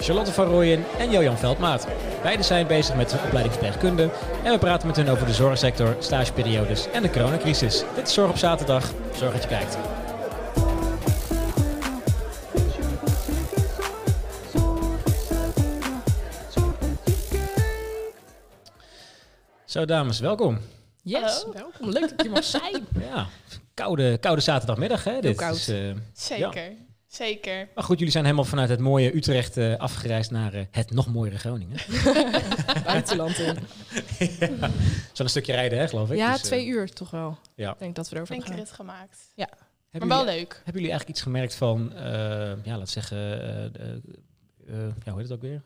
Charlotte van Rooyen en Jojan Veldmaat. Beiden zijn bezig met de opleiding verpleegkunde en we praten met hen over de zorgsector, stageperiodes en de coronacrisis. Dit is Zorg op zaterdag. Zorg dat je kijkt. Zo dames, welkom. Yes, Hallo. welkom. Leuk dat je mag zijn. Ja, koude, koude zaterdagmiddag hè. Dit koud. Is, eh, Zeker, zeker. maar goed, jullie zijn helemaal vanuit het mooie Utrecht eh, afgereisd naar eh, het nog mooiere Groningen. Buitenland in. ja. Zo'n een stukje rijden hè, geloof ik. Ja, Dus, eh, twee uur toch wel. Ja. Ik denk dat we erover Flink hebben rit gemaakt. Hebben Maar wel jullie- leuk. Hebben jullie eigenlijk iets gemerkt van, eh, ja, laat zeggen, eh, eh, eh, ja, hoe heet het ook weer?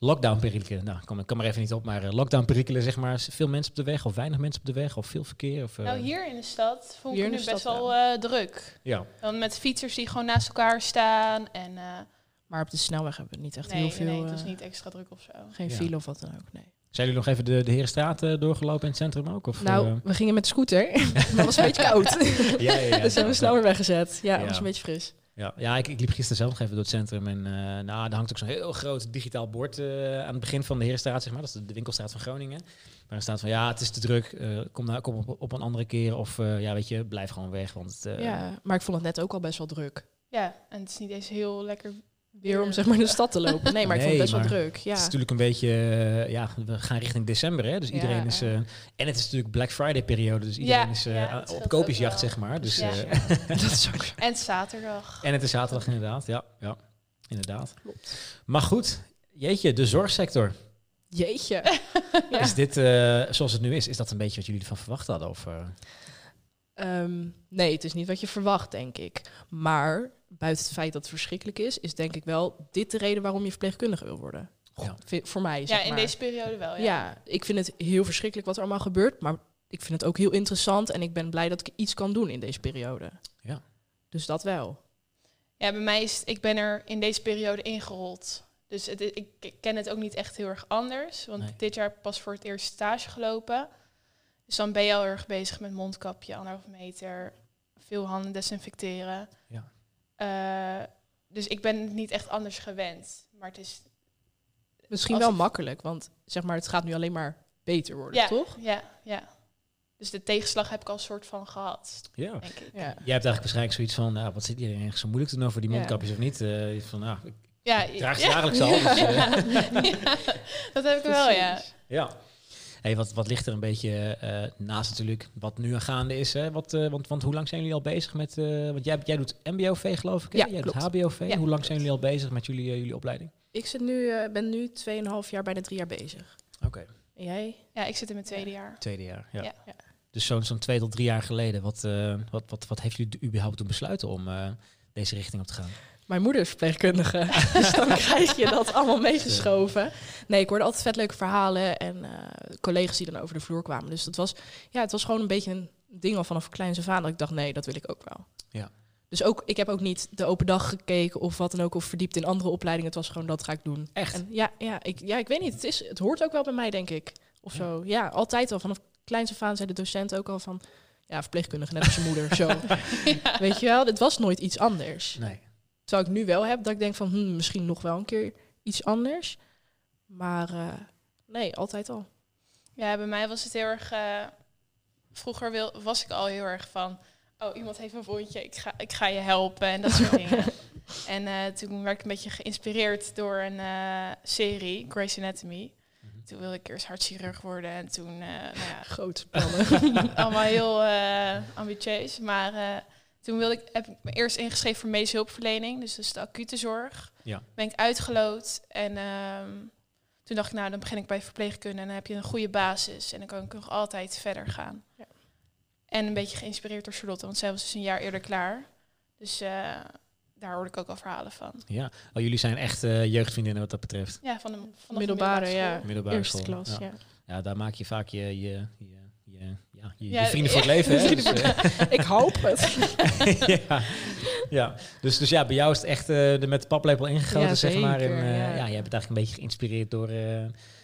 Eh lockdown-perikelen. Nou, ik kan, ik kan maar even niet op, maar eh, lockdown-perikelen, zeg maar. Veel mensen op de weg of weinig mensen op de weg of veel verkeer? Of, eh, Nou, hier in de stad vond ik het nu best wel eh, druk. Ja, Dan met fietsers die gewoon naast elkaar staan. En eh, Maar op de snelweg hebben we niet echt nee, heel veel... nee, het was eh, niet extra druk of zo. Geen Ja. file of wat dan ook, nee. zijn jullie nog even de, de Herenstraat eh, doorgelopen in het centrum ook? Of, Nou, eh, we gingen met de scooter, maar het was een beetje koud. ja, ja, ja. dus hebben we snel weer weggezet. Ja, het Ja. was een beetje fris. Ja, ja ik, ik liep gisteren zelf nog even door het centrum. En eh nou, daar hangt ook zo'n heel groot digitaal bord eh, aan het begin van de Herenstraat, zeg maar. Dat is de, de winkelstraat van Groningen. Waar er staat van, ja, het is te druk. eh, kom, nou, kom op, op een andere keer. Of eh, ja, weet je, blijf gewoon weg. Want het, eh, ja, maar ik vond het net ook al best wel druk. Ja, en het is niet eens heel lekker Weer om zeg maar in de stad te lopen. Nee, maar ik vond het best wel druk. Het Ja. is natuurlijk een beetje, eh, ja, we gaan richting december, hè. Dus Ja. iedereen is... eh, en het is natuurlijk Black Friday periode. Dus iedereen Ja, is eh, dat op koopjesjacht, zeg maar. Dus, Ja. eh, dat is ook... En zaterdag. en het is zaterdag inderdaad, ja. ja inderdaad. Maar goed, jeetje, de zorgsector. Jeetje. Ja. Is dit, eh, zoals het nu is, is dat een beetje wat jullie ervan verwacht hadden? Of, eh, Ehm, nee, het is niet wat je verwacht, denk ik. Maar buiten het feit dat het verschrikkelijk is, is denk ik wel dit de reden waarom je verpleegkundige wil worden. Ja. Voor mij, Ja, zeg in maar. deze periode wel. ja. Ja. ik vind het heel verschrikkelijk wat er allemaal gebeurt, maar ik vind het ook heel interessant en ik ben blij dat ik iets kan doen in deze periode. Ja. Dus dat wel. Ja, bij mij is ik ben er in deze periode ingerold. Dus het, ik, ik ken het ook niet echt heel erg anders. Want Nee. dit jaar pas voor het eerst stage gelopen. Dus dan ben je al erg bezig met mondkapje, anderhalf meter, veel handen desinfecteren. Ja. Eh, dus ik ben het niet echt anders gewend. Maar het is... Misschien wel ik- makkelijk, want zeg maar, het gaat nu alleen maar beter worden, Ja, toch? ja, ja. Dus de tegenslag heb ik al een soort van gehad, ja. denk ik. Ja. Jij hebt eigenlijk waarschijnlijk zoiets van, nou, wat zit iedereen eigenlijk zo moeilijk te doen over die Ja. mondkapjes of niet? Eh, van, nou, ik Ja, draag ze ja. dagelijks al. Dus, eh, Ja, dat heb ik wel, ja. Ja. Hey, wat, wat ligt er een beetje eh, naast natuurlijk wat nu aan gaande is? Hè? Wat, eh, want, want hoe lang zijn jullie al bezig met... eh, want jij, jij doet MBOV geloof ik, hè? Ja, jij klopt. doet HBOV. Ja, hoe lang klopt. zijn jullie al bezig met jullie, jullie opleiding? Ik zit nu, eh, ben nu 2,5 jaar, bijna drie jaar bezig. Oké, En jij? Ja, ik zit in mijn tweede jaar. tweede jaar. Ja. Ja. Dus zo'n zo'n twee tot drie jaar geleden, wat, eh, wat, wat, wat heeft jullie überhaupt toen besluiten om eh, deze richting op te gaan? Mijn moeder is verpleegkundige, dus dan krijg je dat allemaal meegeschoven. Nee, ik hoorde altijd vet leuke verhalen en eh, collega's die dan over de vloer kwamen. Dus dat was, ja, het was gewoon een beetje een ding al vanaf kleins af aan dat ik dacht, nee, dat wil ik ook wel. Ja. Dus ook, ik heb ook niet de open dag gekeken of wat dan ook, of verdiept in andere opleidingen. Het was gewoon, dat ga ik doen. Echt? En ja, ja, ik, ja, ik weet niet, het, is, het hoort ook wel bij mij, denk ik. Of Ja. zo. Ja, altijd al. Vanaf kleins af aan zei de docent ook al van, ja, verpleegkundige, net als je moeder. Zo. Weet je wel, dit was nooit iets anders. Nee. Terwijl ik nu wel heb dat ik denk van hmm, misschien nog wel een keer iets anders. Maar eh, nee, altijd al. Ja, bij mij was het heel erg. eh, vroeger wil, was ik al heel erg van. Oh, iemand heeft een wondje, ik ga, ik ga je helpen en dat soort dingen. En eh, toen werd ik een beetje geïnspireerd door een eh, serie, Grey's Anatomy. Mhm. Toen wilde ik eerst hartchirurg worden en toen, eh, nou ja, Grote plannen. allemaal heel eh, ambitieus. Maar eh, toen wilde ik, heb ik me eerst ingeschreven voor medische hulpverlening, dus dat is de acute zorg. Ja. Ben ik uitgeloot en ehm, toen dacht ik, nou dan begin ik bij verpleegkunde en dan heb je een goede basis en dan kan ik nog altijd verder gaan. Ja. En een beetje geïnspireerd door Charlotte, want zij was dus een jaar eerder klaar. Dus eh, daar hoorde ik ook al verhalen van. Ja. Oh, jullie zijn echt eh, jeugdvriendinnen wat dat betreft. Ja, van de, van de Middelbare, ja. school. Middelbare Eerste school. klas, ja. Ja, daar maak je vaak je, je, ja, je, je vrienden ja. voor het leven. Hè? Dus, eh, Ik hoop het. ja. ja. Dus, dus ja, bij jou is het echt eh, er met de paplepel ingegoten, Ja, zeg maar. En, eh, ja. ja. jij bent eigenlijk een beetje geïnspireerd door... eh,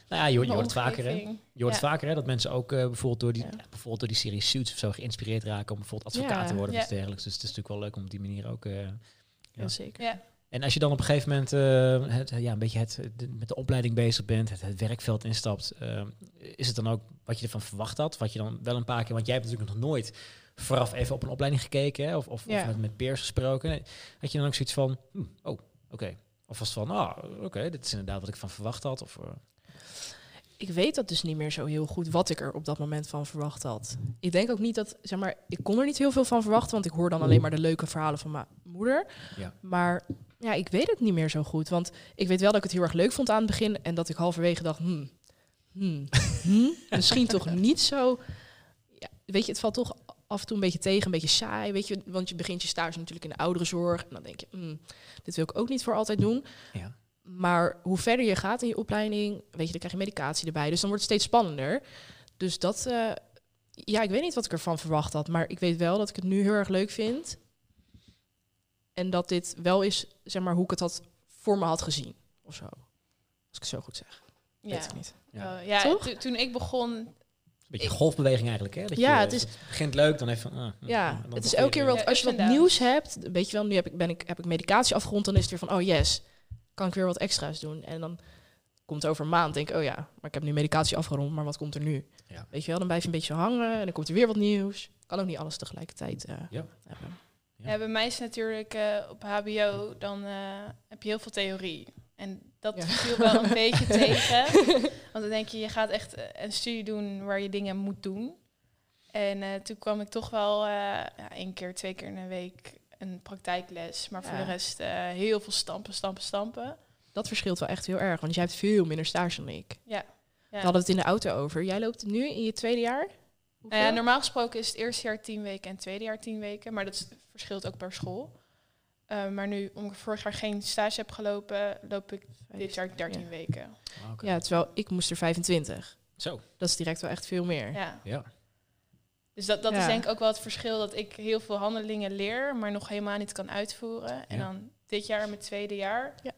nou ja, je, hoort- je hoort het vaker, hè? Je hoort Ja. vaker, hè? Dat mensen ook eh, bijvoorbeeld, door die, Ja. bijvoorbeeld door die serie Suits of zo geïnspireerd raken om bijvoorbeeld advocaat Ja. te worden of dergelijks. Dus het is natuurlijk wel leuk om op die manier ook... eh, Ja, zeker. En als je dan op een gegeven moment eh, het, ja, een beetje het, de- met de opleiding bezig bent, het, het werkveld instapt, eh, is het dan ook wat je ervan verwacht had? Wat je dan wel een paar keer, want jij hebt natuurlijk nog nooit vooraf even op een opleiding gekeken hè, of, of, Ja. of met, met peers gesproken. Had je dan ook zoiets van, hm, oh, oké. Of was het van, ah, oké, dit is inderdaad wat ik van verwacht had. Of, eh, ik weet dat dus niet meer zo heel goed wat ik er op dat moment van verwacht had. Ik denk ook niet dat, zeg maar, ik kon er niet heel veel van verwachten, want ik hoor dan alleen maar de leuke verhalen van mijn moeder. Ja. Maar ja, ik weet het niet meer zo goed, want ik weet wel dat ik het heel erg leuk vond aan het begin en dat ik halverwege dacht, hmm, hmm, hmm, misschien toch niet zo. Ja, weet je, het valt toch af en toe een beetje tegen, een beetje saai, weet je, want je begint je stage natuurlijk in de ouderenzorg en dan denk je, hmm, dit wil ik ook niet voor altijd doen. ja. Maar hoe verder je gaat in je opleiding, weet je, dan krijg je medicatie erbij. Dus dan wordt het steeds spannender. Dus dat, eh, ja, ik weet niet wat ik ervan verwacht had. Maar ik weet wel dat ik het nu heel erg leuk vind. En dat dit wel is, zeg maar, hoe ik het had voor me had gezien. Of zo. Als ik het zo goed zeg. Ja, Weet ik niet. Ja. Oh, ja Toch? to- toen ik begon, Een beetje golfbeweging eigenlijk, hè? Dat Ja, je, het is- begint leuk, dan even... ah, Ja, dan het is elke keer wel, Ja, als je wat nieuws hebt, weet je wel, nu heb ik, ben ik, heb ik medicatie afgerond, dan is het weer van, oh yes, kan ik weer wat extra's doen. En dan komt over een maand, denk ik, oh ja, maar ik heb nu medicatie afgerond, maar wat komt er nu? Ja. Weet je wel, dan blijf je een beetje hangen en dan komt er weer wat nieuws. Kan ook niet alles tegelijkertijd eh, Ja. hebben. Ja. ja. bij mij is natuurlijk eh, op HBO, dan eh, heb je heel veel theorie. En dat Ja. viel wel een beetje tegen. Want dan denk je, je gaat echt eh, een studie doen waar je dingen moet doen. En toen kwam ik toch wel ja, één keer, twee keer in een week een praktijkles. Maar voor Ja. de rest heel veel stampen, stampen, stampen. Dat verschilt wel echt heel erg, want jij hebt veel minder stage dan ik. Ja. We hadden het in de auto over. Jij loopt nu in je tweede jaar? Nou ja, normaal gesproken is het eerste jaar tien weken en het tweede jaar tien weken. Maar dat verschilt ook per school. Eh, maar nu, omdat ik vorig jaar geen stage heb gelopen, loop ik dit jaar 13 Ja. weken. Ah, oké. Ja, terwijl ik moest er 25. Zo, Dat is direct wel echt veel meer. Ja. ja. Dus dat, dat Ja. is denk ik ook wel het verschil dat ik heel veel handelingen leer, maar nog helemaal niet kan uitvoeren. En Ja. dan dit jaar, mijn tweede jaar, Ja.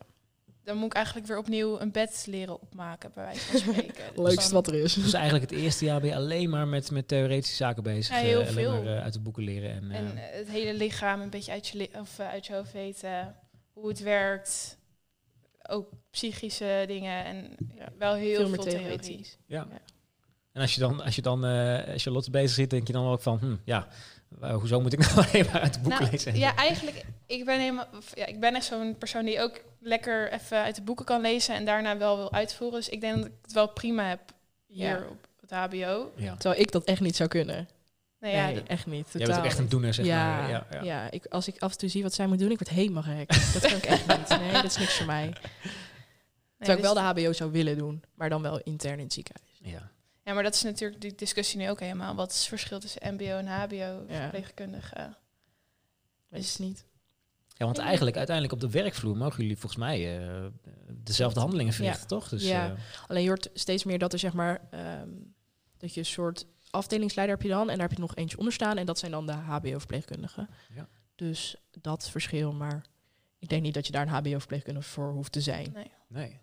Dan moet ik eigenlijk weer opnieuw een bed leren opmaken, bij wijze van spreken. Dus Leukste dan- wat er is. Dus eigenlijk het eerste jaar ben je alleen maar met, met theoretische zaken bezig. Ja, heel eh, alleen veel. maar eh, uit de boeken leren. En, eh, En eh, het hele lichaam een beetje uit je, of, uit je hoofd weten, hoe het werkt. Ook psychische dingen en Ja. wel heel veel veel, theoretisch. ja. Ja. En als je dan, als je dan eh, Charlotte bezig zit, denk je dan ook van, hm, ja, eh, hoezo moet ik nou alleen maar uit de boeken Nou, lezen? Ja, eigenlijk, ik ben, helemaal, ja, ik ben echt zo'n persoon die ook lekker even uit de boeken kan lezen en daarna wel wil uitvoeren. Dus ik denk dat ik het wel prima heb hier Ja. op het HBO. Ja. Terwijl ik dat echt niet zou kunnen. Ja, nee, echt niet. Jij bent ook echt een doener, zeg ja, maar. ja, Ja, ja. ik, als ik af en toe zie wat zij moet doen, ik word helemaal gek. dat kan ik echt niet. Nee, dat is niks voor mij. nee, Terwijl ik dus- wel de HBO zou willen doen, maar dan wel intern in het ziekenhuis. Ja. Ja, maar dat is natuurlijk die discussie nu ook helemaal. Wat is het verschil tussen MBO en HBO, Ja. verpleegkundige? Weet Is- het niet. Ja, want eigenlijk uiteindelijk op de werkvloer mogen jullie volgens mij eh, dezelfde handelingen verrichten, toch? Dus, Ja. eh, Alleen je hoort steeds meer dat er zeg maar ehm, dat je een soort afdelingsleider heb je dan en daar heb je nog eentje onder staan en dat zijn dan de HBO-verpleegkundigen. Ja. Dus dat verschil, maar ik denk niet dat je daar een HBO-verpleegkundige voor hoeft te zijn. Nee. nee.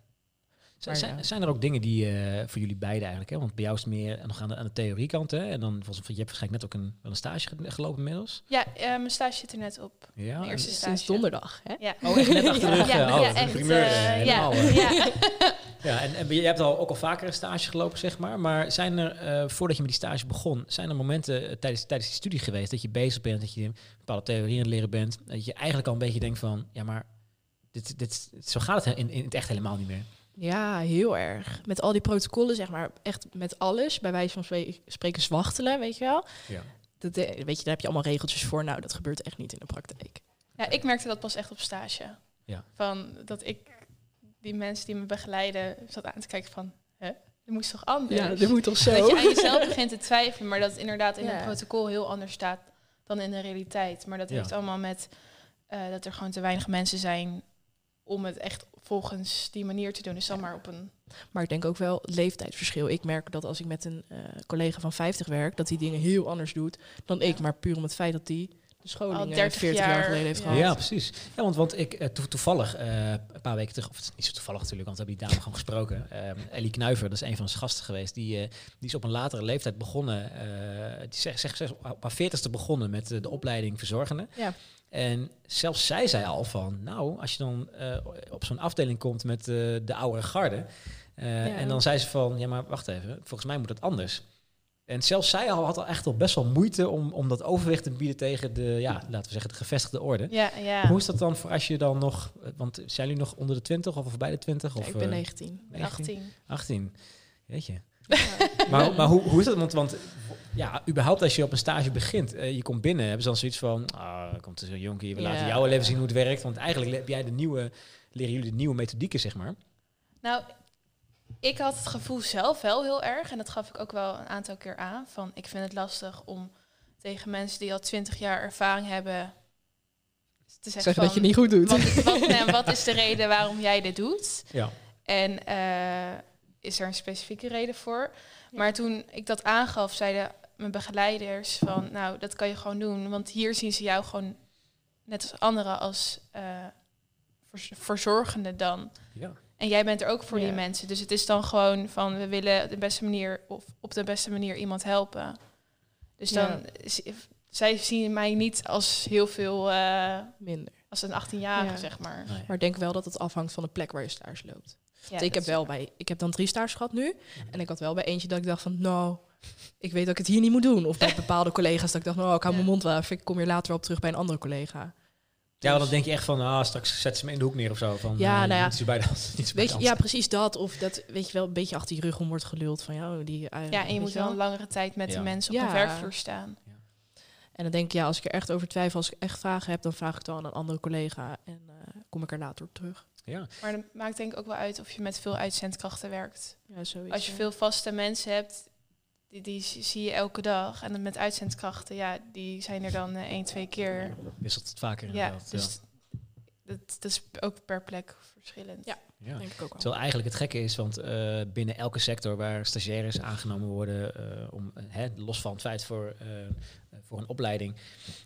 Maar zijn, ja. zijn er ook dingen die eh, voor jullie beiden eigenlijk, hè? want bij jou is het meer nog aan de, aan de theoriekant, hè? en dan volgens je hebt waarschijnlijk net ook een, wel een stage ge- gelopen inmiddels. Ja, eh, mijn stage zit er net op. Ja, Mijn eerste stage. Sinds donderdag, hè? Ja. Oh, echt net achter de rug. Ja, eh, oh, ja, een echt, primeur, eh, ja, ja. Ja, en, en je hebt al, ook al vaker een stage gelopen, zeg maar. Maar zijn er, eh, voordat je met die stage begon, zijn er momenten tijdens, tijdens die studie geweest dat je bezig bent, dat je bepaalde theorieën aan het leren bent, dat je eigenlijk al een beetje denkt van, ja, maar dit, dit, zo gaat het in, in het echt helemaal niet meer. Ja, heel erg. Met al die protocollen, zeg maar, echt met alles. Bij wijze van spreken zwachtelen, weet je wel. Ja. Dat, eh, weet je, daar heb je allemaal regeltjes voor. Nou, dat gebeurt echt niet in de praktijk. Ja, ik merkte dat pas echt op stage. Ja. Van dat ik die mensen die me begeleiden zat aan te kijken van, hè, dat moest toch anders? moet toch zo? Dat je aan jezelf begint te twijfelen, maar dat het inderdaad in Ja. een protocol heel anders staat dan in de realiteit. Maar dat Ja. heeft allemaal met eh, dat er gewoon te weinig mensen zijn om het echt volgens die manier te doen. Dus dan maar op een... Maar ik denk ook wel leeftijdsverschil. Ik merk dat als ik met een eh, collega van 50 werk, dat hij dingen heel anders doet dan ik. Maar puur om het feit dat hij de scholing Al eh, 30 40 jaar, jaar, geleden heeft ja. gehad. Ja, precies. Ja, want, want ik, eh, to- toevallig, eh, een paar weken terug, of het is niet zo toevallig natuurlijk, want we hebben die dame gewoon gesproken. Ehm, Ellie Knuiver, dat is een van zijn gasten geweest, die, eh, die is op een latere leeftijd begonnen, eh, die zegt, zegt, zegt op haar veertigste begonnen met eh, de opleiding verzorgende. Ja. En zelfs zij zei al van, nou, als je dan eh, op zo'n afdeling komt met eh, de oudere garde, eh, Ja. en dan zei ze van, ja, maar wacht even, volgens mij moet het anders. En zelfs zij al had al echt al best wel moeite om, om dat overwicht te bieden tegen de, ja, laten we zeggen, de gevestigde orde. Ja, ja. Hoe is dat dan voor als je dan nog, want zijn jullie nog onder de 20 of voorbij de 20? Ja, Of, ik ben eh, 19. 18. 18. Weet je. Ja. Maar, maar hoe, hoe is dat? Want, want ja, überhaupt als je op een stage begint, eh, je komt binnen, hebben ze dan zoiets van, ah, komt er zo'n jonkie, we laten jou wel even zien hoe het werkt. Want eigenlijk heb jij de nieuwe, leren jullie de nieuwe methodieken, zeg maar. Nou, ik had het gevoel zelf wel heel erg. En dat gaf ik ook wel een aantal keer aan. Van ik vind het lastig om tegen mensen die al 20 jaar ervaring hebben. te zeggen, Zeggen dat je van, niet goed doet. Wat, wat, nee, wat is de reden waarom jij dit doet? Ja. En eh, is er een specifieke reden voor? Maar toen ik dat aangaf, zeiden mijn begeleiders van, nou, dat kan je gewoon doen, want hier zien ze jou gewoon net als anderen als eh, verz- verzorgende dan. ja. En jij bent er ook voor die mensen. Dus het is dan gewoon van we willen de beste manier of op de beste manier iemand helpen. Dus dan Ja. zij zien mij niet als heel veel eh, Minder. als een 18-jarige, Ja. zeg maar. Maar ik denk wel dat het afhangt van de plek waar je stage loopt. Want ik heb wel bij, ik heb dan drie stages gehad nu. En ik had wel bij eentje dat ik dacht van, nou, ik weet dat ik het hier niet moet doen. Of bij bepaalde collega's dat ik dacht, nou, ik hou mijn mond wel even. Ik kom hier later wel op terug bij een andere collega. Ja, want Dus- dan denk je echt van, ah, straks zet ze me in de hoek neer of zo. Van, Ja, eh, nou ja. Bij de Weet de je, ja, precies dat. Of dat, weet je wel, een beetje achter je rug om wordt geluld van, ja, die... eh, Ja, en je moet wel een langere tijd met Ja. de mensen op Ja. een werkvloer staan. En dan denk ik, ja, als ik er echt over twijfel, als ik echt vragen heb, dan vraag ik het wel aan een andere collega. En eh, kom ik er later op terug. Ja. Maar dat maakt denk ik ook wel uit of je met veel uitzendkrachten werkt. Ja, zoiets. Als je ja. veel vaste mensen hebt, die, die zie je elke dag. En met uitzendkrachten, ja, die zijn er dan eh, één, twee keer. Wisselt het vaker Ja, inderdaad. dus dat, dat is ook per plek verschillend. Ja. ja. denk ik ook wel. Terwijl eigenlijk het gekke is, want eh, binnen elke sector waar stagiaires aangenomen worden, eh, om, hè, los van het feit voor, eh, voor een opleiding,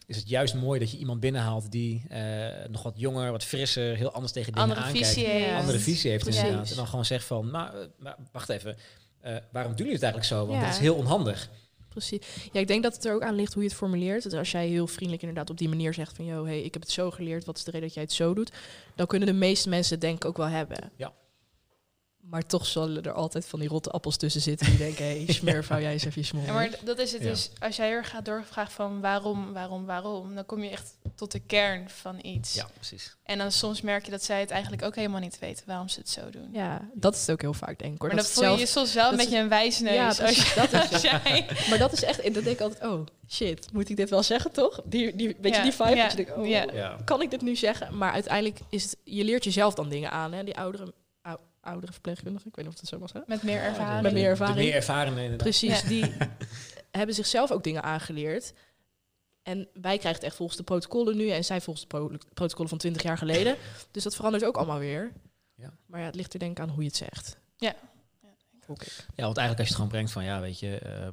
is het juist mooi dat je iemand binnenhaalt die eh, nog wat jonger, wat frisser, heel anders tegen dingen Andere aankijkt. visie heeft. Ja. Andere visie heeft inderdaad. En dan gewoon zegt van, maar, maar wacht even, eh, waarom doen jullie het eigenlijk zo? Want Ja. dat is heel onhandig. Precies. Ja, ik denk dat het er ook aan ligt hoe je het formuleert. Dus als jij heel vriendelijk inderdaad op die manier zegt van... ...yo, hey, ik heb het zo geleerd, wat is de reden dat jij het zo doet? Dan kunnen de meeste mensen het denk ik ook wel hebben. Ja. Maar toch zullen er altijd van die rotte appels tussen zitten... die denken, hé, hey, smurf, hou jij eens even je smol. Ja, maar dat is het Ja. dus. Als jij er gaat doorvragen van waarom, waarom, waarom, dan kom je echt tot de kern van iets. Ja, precies. En dan soms merk je dat zij het eigenlijk ook helemaal niet weten waarom ze het zo doen. Ja, dat is het ook heel vaak, denk ik. Hoor. maar dan dat voel je je zelf- soms wel een beetje een wijsneus. Ja, als precies, je- dat is als jij- Maar dat is echt... En dan denk ik altijd, oh, shit, moet ik dit wel zeggen, toch? Die, die, weet Ja, je, die vibe? ja, dat je denkt, oh, ja. Ja. kan ik dit nu zeggen? Maar uiteindelijk is het... Je leert jezelf dan dingen aan, hè? Die oudere, ou- oudere verpleegkundigen, ik weet niet of dat zo was, hè? Met meer ervaring. Met meer De- ervaring. De meer ervaren inderdaad. Precies, Ja. die hebben zichzelf ook dingen aangeleerd. En wij krijgen het echt volgens de protocollen nu en zij volgens de pro- protocollen van 20 jaar geleden. Dus dat verandert ook allemaal weer. Ja. Maar ja, het ligt er denk ik aan hoe je het zegt. Ja. Ik. Ja, want eigenlijk als je het gewoon brengt van ja, weet je, eh, eh,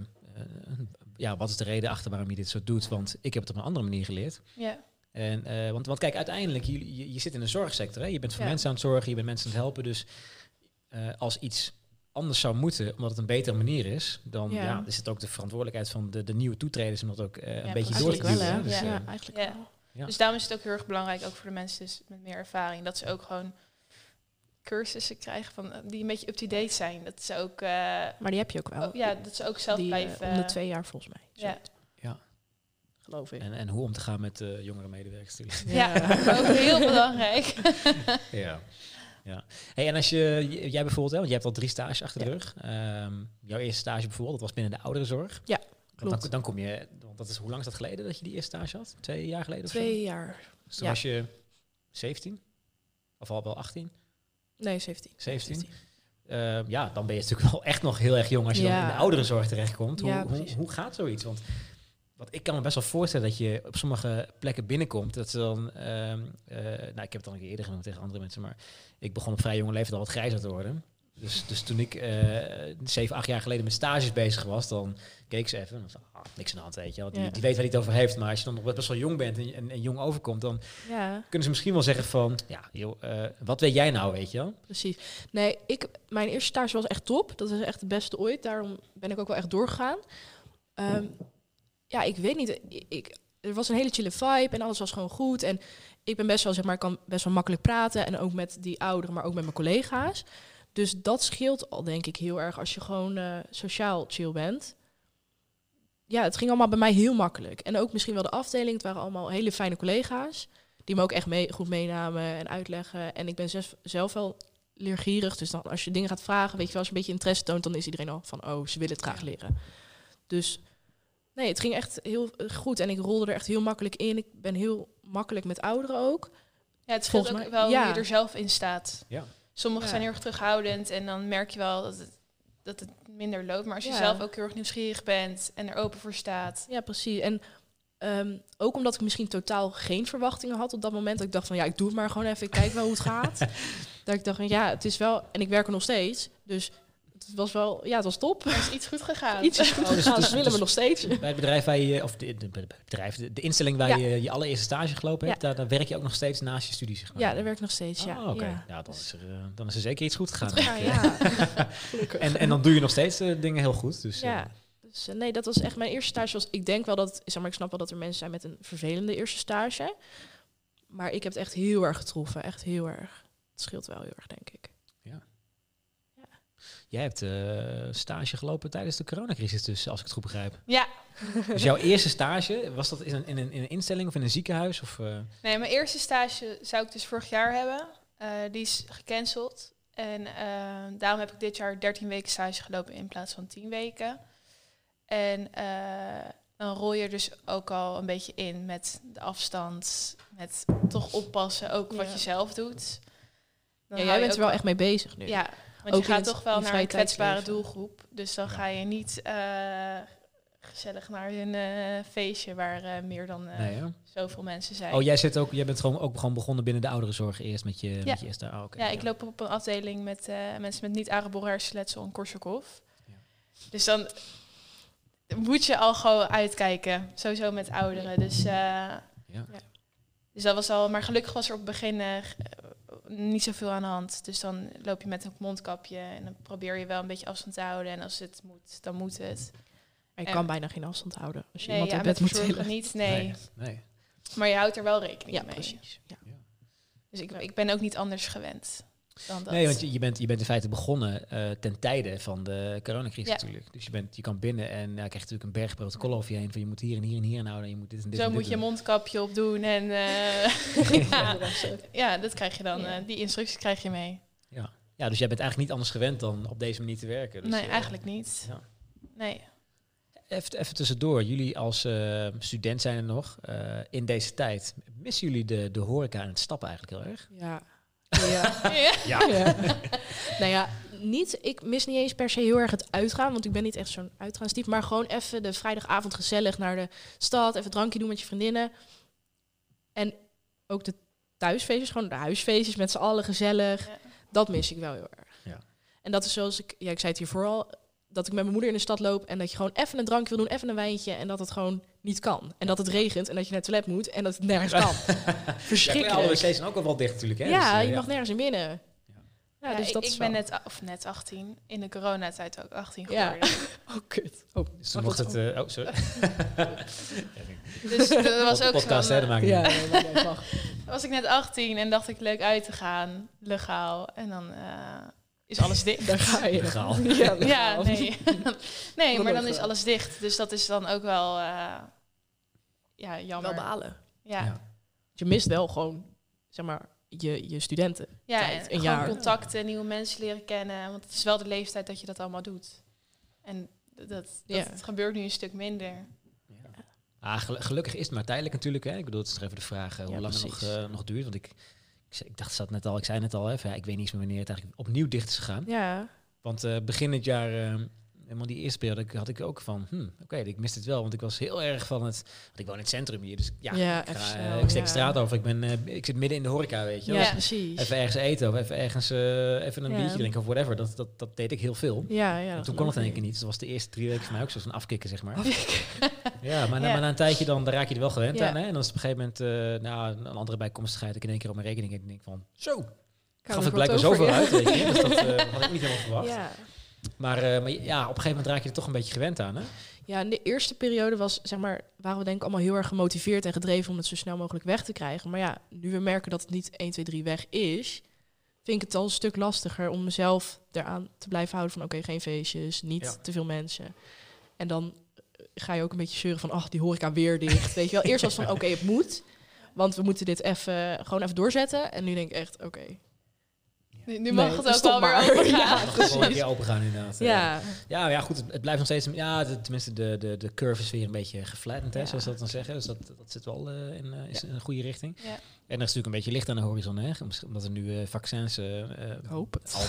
ja, wat is de reden achter waarom je dit zo doet? Want ik heb het op een andere manier geleerd. Ja. En, eh, want, want kijk, uiteindelijk, je, je, je zit in een zorgsector. Hè? Je bent voor Ja. mensen aan het zorgen, je bent mensen aan het helpen. Dus eh, als iets anders zou moeten, omdat het een betere manier is, dan Ja. ja. is het ook de verantwoordelijkheid van de, de nieuwe toetreders om dat ook eh, een Ja, beetje door te duwen. Eigenlijk wel, hè? hè? Dus, ja, eh, eigenlijk Ja. wel. Ja. Dus daarom is het ook heel erg belangrijk, ook voor de mensen dus met meer ervaring, dat ze ook gewoon cursussen krijgen van, die een beetje up-to-date zijn. Dat ze ook, eh, Maar die heb je ook wel. oh, ja, dat ze ook zelf die, blijven. om de twee jaar volgens mij. Ja. Ja. Geloof ik. en, en hoe om te gaan met eh, jongere medewerkers. Ja, ook heel belangrijk. Ja. ja. Hey, en als je, jij bijvoorbeeld, hè, want jij hebt al drie stages achter de rug. Ehm, jouw eerste stage bijvoorbeeld, dat was binnen de ouderenzorg. Ja. Dan, dan kom je, want dat is, hoe lang is dat geleden dat je die eerste stage had? Twee jaar geleden of Twee zo? jaar. Dus toen was je 17? Of al wel 18? Nee, 17. 17? Ehm, ja, dan ben je natuurlijk wel echt nog heel erg jong als je dan in de ouderenzorg terechtkomt. Hoe, hoe, hoe gaat zoiets? Want wat ik kan me best wel voorstellen dat je op sommige plekken binnenkomt. Dat ze dan, eh, nou ik heb het al een keer eerder genoemd tegen andere mensen, maar ik begon op vrij jonge leeftijd al wat grijzer te worden. Dus, dus toen ik eh zeven, acht jaar geleden met stages bezig was, dan keek ze even. En ah, niks aan de hand, weet je wel. Die, Ja. die weet waar hij het over heeft. Maar als je dan nog best wel jong bent en, en, en jong overkomt, dan Ja, kunnen ze misschien wel zeggen van... Ja, joh, eh, wat weet jij nou, weet je wel? precies. Nee, ik, mijn eerste stage was echt top. Dat was echt het beste ooit. Daarom ben ik ook wel echt doorgegaan. Ehm, ja, ik weet niet. Ik, er was een hele chille vibe en alles was gewoon goed. En ik ben best wel, zeg maar, kan best wel makkelijk praten. En ook met die ouderen, maar ook met mijn collega's. Dus dat scheelt al, denk ik, heel erg als je gewoon eh, sociaal chill bent. Ja, het ging allemaal bij mij heel makkelijk. En ook misschien wel de afdeling. Het waren allemaal hele fijne collega's. Die me ook echt mee, goed meenamen en uitleggen. En ik ben zelf, zelf wel leergierig. Dus dan, als je dingen gaat vragen, weet je wel, als je een beetje interesse toont, dan is iedereen al van, oh, ze willen het graag leren. Dus nee, het ging echt heel eh, goed. En ik rolde er echt heel makkelijk in. Ik ben heel makkelijk met ouderen ook. Ja, het scheelt Volgens ook wel ja. hoe je er zelf in staat. Ja. Sommigen Ja. zijn heel erg terughoudend en dan merk je wel dat het, dat het minder loopt. Maar als je Ja. zelf ook heel erg nieuwsgierig bent en er open voor staat. Ja, precies. En ehm, ook omdat ik misschien totaal geen verwachtingen had op dat moment. Dat ik dacht van, ja, ik doe het maar gewoon even. Ik kijk wel hoe het gaat. dat ik dacht van, ja, het is wel... En ik werk er nog steeds. Dus het was wel... Ja, het was top. Er is iets goed gegaan. Iets is goed Oh, dus- gegaan. dus- Ze willen dus- me nog steeds. Bij het bedrijf waar je, of de, de, de- bedrijf, de, de instelling waar Ja. je je allereerste stage gelopen hebt, Ja. daar, daar werk je ook nog steeds naast je studie, zeg maar. Ja, daar werk ik nog steeds, ja. Oh, oké. Ja. Ja, dan, is er, eh, dan is er zeker iets goed gegaan. Ja. En, en dan doe je nog steeds eh, dingen heel goed. Dus, Ja. eh, Dus nee, dat was echt mijn eerste stage. Was, ik denk wel dat, zeg maar, ik snap wel dat er mensen zijn met een vervelende eerste stage. Maar ik heb het echt heel erg getroffen. Echt heel erg. Het scheelt wel heel erg, denk ik. Jij hebt eh, stage gelopen tijdens de coronacrisis, dus als ik het goed begrijp. Ja, Dus jouw eerste stage, was dat in een, in een, in een instelling of in een ziekenhuis? Of, eh, nee, mijn eerste stage zou ik dus vorig jaar hebben. Eh, die is gecanceld. En daarom heb ik dit jaar 13 weken stage gelopen in plaats van 10 weken. En eh, dan rol je dus ook al een beetje in met de afstand, met toch oppassen, ook wat je zelf doet. Dan Ja, jij je bent er wel echt mee bezig nu. Ja, want Ook je gaat toch wel naar een kwetsbare doelgroep. Dus dan Ja. ga je niet eh, gezellig naar een eh, feestje waar eh, meer dan nee, zoveel mensen zijn. Oh, jij, zit ook, jij bent gewoon, ook gewoon begonnen binnen de ouderenzorg eerst met je, Ja. met je eerste... Oh, oké. ja, ik loop op een afdeling met mensen met niet-aardappel hersenletsel en Korsakoff. Ja. Dus dan moet je al gewoon uitkijken. Sowieso met ouderen. Dus, Ja. dus dat was al... Maar gelukkig was er op het begin niet zoveel aan de hand. Dus dan loop je met een mondkapje en dan probeer je wel een beetje afstand te houden. En als het moet, dan moet het. Maar je kan bijna geen afstand houden. Als je Nee, iemand ja, bed moet tillen. niet. Nee. nee. nee. Maar je houdt er wel rekening Ja, mee. precies. Ja. Dus ik, ik ben ook niet anders gewend dan dat. Nee, want je, je, bent, je bent in feite begonnen eh, ten tijde van de coronacrisis Ja. natuurlijk. Dus je, bent, je kan binnen en ja, krijg je natuurlijk een berg protocollen over je heen. Van je moet hier en hier en hier houden. En je moet dit en dit Zo en dit moet je doen. mondkapje op doen en eh, ja, ja, dat krijg je dan. Ja. eh, die instructies krijg je mee. Ja. ja, dus jij bent eigenlijk niet anders gewend dan op deze manier te werken. Dus, nee, eigenlijk niet. ja. Nee. Even, even tussendoor, jullie als eh, student zijn er nog eh, in deze tijd. Missen jullie de, de horeca en het stappen eigenlijk heel erg? Ja. Ja. Ja. Nou ja, niet, ik mis niet eens per se heel erg het uitgaan, want ik ben niet echt zo'n uitgaanstype, maar gewoon even de vrijdagavond gezellig naar de stad, even een drankje doen met je vriendinnen. En ook de thuisfeestjes, gewoon de huisfeestjes met z'n allen gezellig. Ja. Dat mis ik wel heel erg. Ja. En dat is zoals ik, ja, ik zei het hiervoor al, dat ik met mijn moeder in de stad loop en dat je gewoon even een drankje wil doen, even een wijntje en dat het gewoon niet kan. En dat het regent en dat je naar het toilet moet en dat het nergens kan. Alle Verschrikkelijk. wc's zijn ook al wel dicht natuurlijk. Hè? Ja, Dus, eh, je mag nergens in binnen. Ja, Ja, dus ik dat ik ben net, of net 18, in de coronatijd ook 18 Ja. geworden. Oh, kut. Oh, Dus toen mocht het... eh, oh, sorry. Dus dat was ook podcast, hè, dat eh, niet Ja, nee, nee, wacht. was ik net 18 en dacht ik leuk uit te gaan, legaal. En dan eh, is alles dicht. Daar ga je. Legaal. Ja, Ja, nee. nee, maar dan is alles dicht. Dus dat is dan ook wel eh, ja, jammer. Wel balen. Ja, Ja. Je mist wel gewoon, zeg maar, je, je studenten. ja en een gewoon jaar. contacten, nieuwe mensen leren kennen. Want het is wel de leeftijd dat je dat allemaal doet. En dat, dat, Ja. het gebeurt nu een stuk minder. Ah, gel- gelukkig is het maar tijdelijk natuurlijk. Hè. Ik bedoel, het is even de vraag eh, hoe Ja, lang het nog, eh, nog duurt. Want ik, ik, dacht, zat net al, ik zei net al, van, ja, ik weet niet eens meer wanneer het eigenlijk opnieuw dicht is gegaan. Ja, Want eh, begin dit jaar eh, helemaal die eerste periode had ik ook van, hm, oké, ik mis het wel, want ik was heel erg van het, want ik woon in het centrum hier, dus ja, Ja, ik, ga, eh, ik steek ja. straat over, ik ben, eh, ik zit midden in de horeca, weet je. Ja. Dus precies. even ergens eten of even ergens eh, even een Ja. biertje drinken of whatever, dat, dat, dat deed ik heel veel. ja, ja. En toen kon het in één keer niet, dus dat was de eerste drie weken voor mij ook zo'n afkicken, zeg maar. Ja, maar, na- Ja. maar na een tijdje dan, dan raak je er wel gewend aan. Hè? En dan is het op een gegeven moment nou, een andere bijkomstigheid. Ik in één keer op mijn rekening en ik denk van, zo, gaf ik blijkbaar over, zoveel ja. uit. Weet je? Dus dat had ik niet helemaal verwacht. Maar, eh, maar ja, op een gegeven moment raak je er toch een beetje gewend aan. Hè? Ja, in de eerste periode was, zeg maar, waren we denk ik allemaal heel erg gemotiveerd en gedreven om het zo snel mogelijk weg te krijgen. Maar ja, nu we merken dat het niet 1, 2, 3 weg is, vind ik het al een stuk lastiger om mezelf eraan te blijven houden van oké, geen feestjes, niet Ja. te veel mensen. En dan eh, ga je ook een beetje zeuren van ach, die horeca weer dicht. Weet je wel, eerst was van oké, het moet. Want we moeten dit even, gewoon even doorzetten. En nu denk ik echt, oké. Nu, nu mag Nee, het ook stop alweer maar. overgaan. Ja, Mag het gewoon een keer open gaan inderdaad. Eh, Ja, ja, ja, goed. Het, het blijft nog steeds... Ja, de- tenminste, de, de, de curve is weer een beetje geflattend, hè, zoals ze dat dan zeggen. Dus dat, dat zit wel eh, in, eh, is Ja. in een goede richting. Ja. En er is natuurlijk een beetje licht aan de horizon, hè, omdat er nu eh, vaccins al een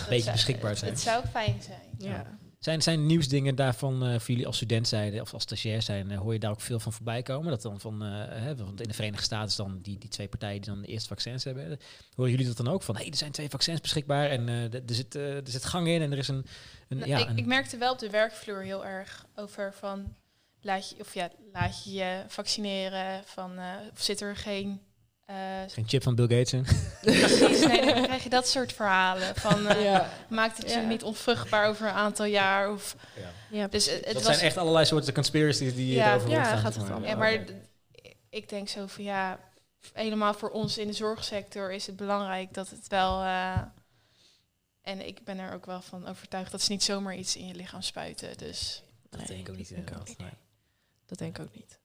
beetje zou- beschikbaar zijn. Het zou fijn zijn. Ja. Zijn, zijn nieuwsdingen daarvan, eh voor jullie als student zijn of als stagiair zijn, hoor je daar ook veel van voorbij komen? Dat dan van, eh, hè, want in de Verenigde Staten is dan die, die twee partijen die dan de eerste vaccins hebben. Horen jullie dat dan ook van, hé, hey, er zijn twee vaccins beschikbaar en eh, er, zit, er zit gang in en er is een, een Nou, ja, ik, een, ik merkte wel op de werkvloer heel erg over van laat je, of ja, laat je je vaccineren van of zit er geen eh, geen chip van Bill Gates in. precies, nee, dan krijg je dat soort verhalen van eh, Ja. maakt het Ja. je niet onvruchtbaar over een aantal jaar of Ja, dus het, het dat was zijn echt allerlei soorten conspiracies die Ja, erover ja, gaat het dan. ja, maar ik denk zo van ja helemaal voor ons in de zorgsector is het belangrijk dat het wel eh, en ik ben er ook wel van overtuigd dat ze niet zomaar iets in je lichaam spuiten dus dat Nee, denk ik ook niet dat denk ik inderdaad. ook Nee. Dat denk ik ook niet.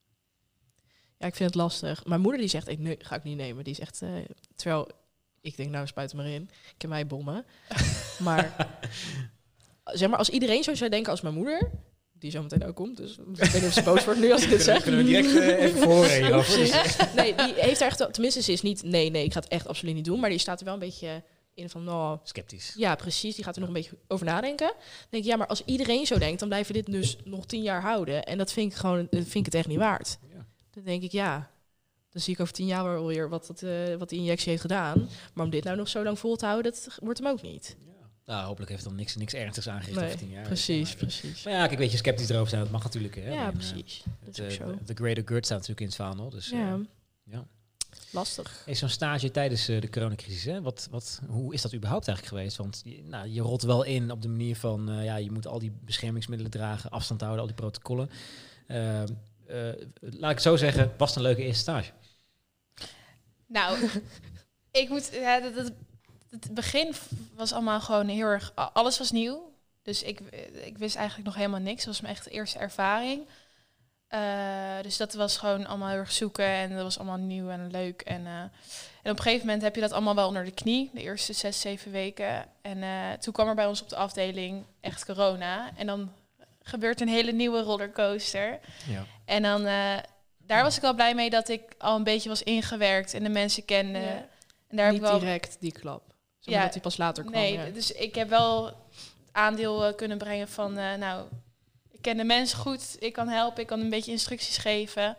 Ja, ik vind het lastig. Mijn moeder die zegt, ik nee, ga ik niet nemen. Die zegt, eh, terwijl ik denk, nou spuit maar in. Ik heb mij bommen. maar zeg maar, als iedereen zo zou denken als mijn moeder, die zo meteen ook komt, dus ik weet niet of ze boos wordt nu als ik dit zeg. Kunnen we direct eh, even voor horen hierover. Precies. Nee, die heeft er echt, tenminste, ze is niet, nee, nee, ik ga het echt absoluut niet doen. Maar die staat er wel een beetje in van, nou, Sceptisch. ja, precies. Die gaat er nog een beetje over nadenken. Dan denk ik, ja, maar als iedereen zo denkt, dan blijven we dit dus nog tien jaar houden. En dat vind ik gewoon, dat vind ik het echt niet waard. Ja. Dan denk ik, ja, dan zie ik over tien jaar wel weer wat, dat, eh, wat die injectie heeft gedaan. Maar om dit nou nog zo lang vol te houden, dat wordt hem ook niet. Nou, hopelijk heeft dan niks, niks ernstigs aangericht Nee, over tien jaar. Precies, Maar, precies. Maar ja, kijk, weet je, sceptisch erover zijn, dat mag natuurlijk. Hè. Ja, En, eh, precies. Dat is ook eh, zo. De greater good staat natuurlijk in het vaandel. Dus, Ja, ja. lastig. Hey, Zo'n stage tijdens de coronacrisis, hè? Wat, wat, hoe is dat überhaupt eigenlijk geweest? Want je, nou, je rolt wel in op de manier van, ja, je moet al die beschermingsmiddelen dragen, afstand houden, al die protocollen. Eh, eh, laat ik zo zeggen, was een leuke eerste stage? Nou, ik moet. Dat, het begin was allemaal gewoon heel erg. Alles was nieuw. Dus ik, ik wist eigenlijk nog helemaal niks. Dat was mijn echt eerste ervaring. Eh, dus dat was gewoon allemaal heel erg zoeken. En dat was allemaal nieuw en leuk. En, eh, en op een gegeven moment heb je dat allemaal wel onder de knie. De eerste zes, zeven weken. En eh, toen kwam er bij ons op de afdeling echt corona. En dan gebeurt een hele nieuwe rollercoaster. Ja. En dan, eh, daar was ik al blij mee dat ik al een beetje was ingewerkt en de mensen kende. Ja. En daar heb niet ik wel. direct die klap. Maar Ja, dat hij pas later kwam. nee, ja. dus ik heb wel aandeel eh, kunnen brengen van, eh, nou, ik ken de mensen goed, ik kan helpen, ik kan een beetje instructies geven.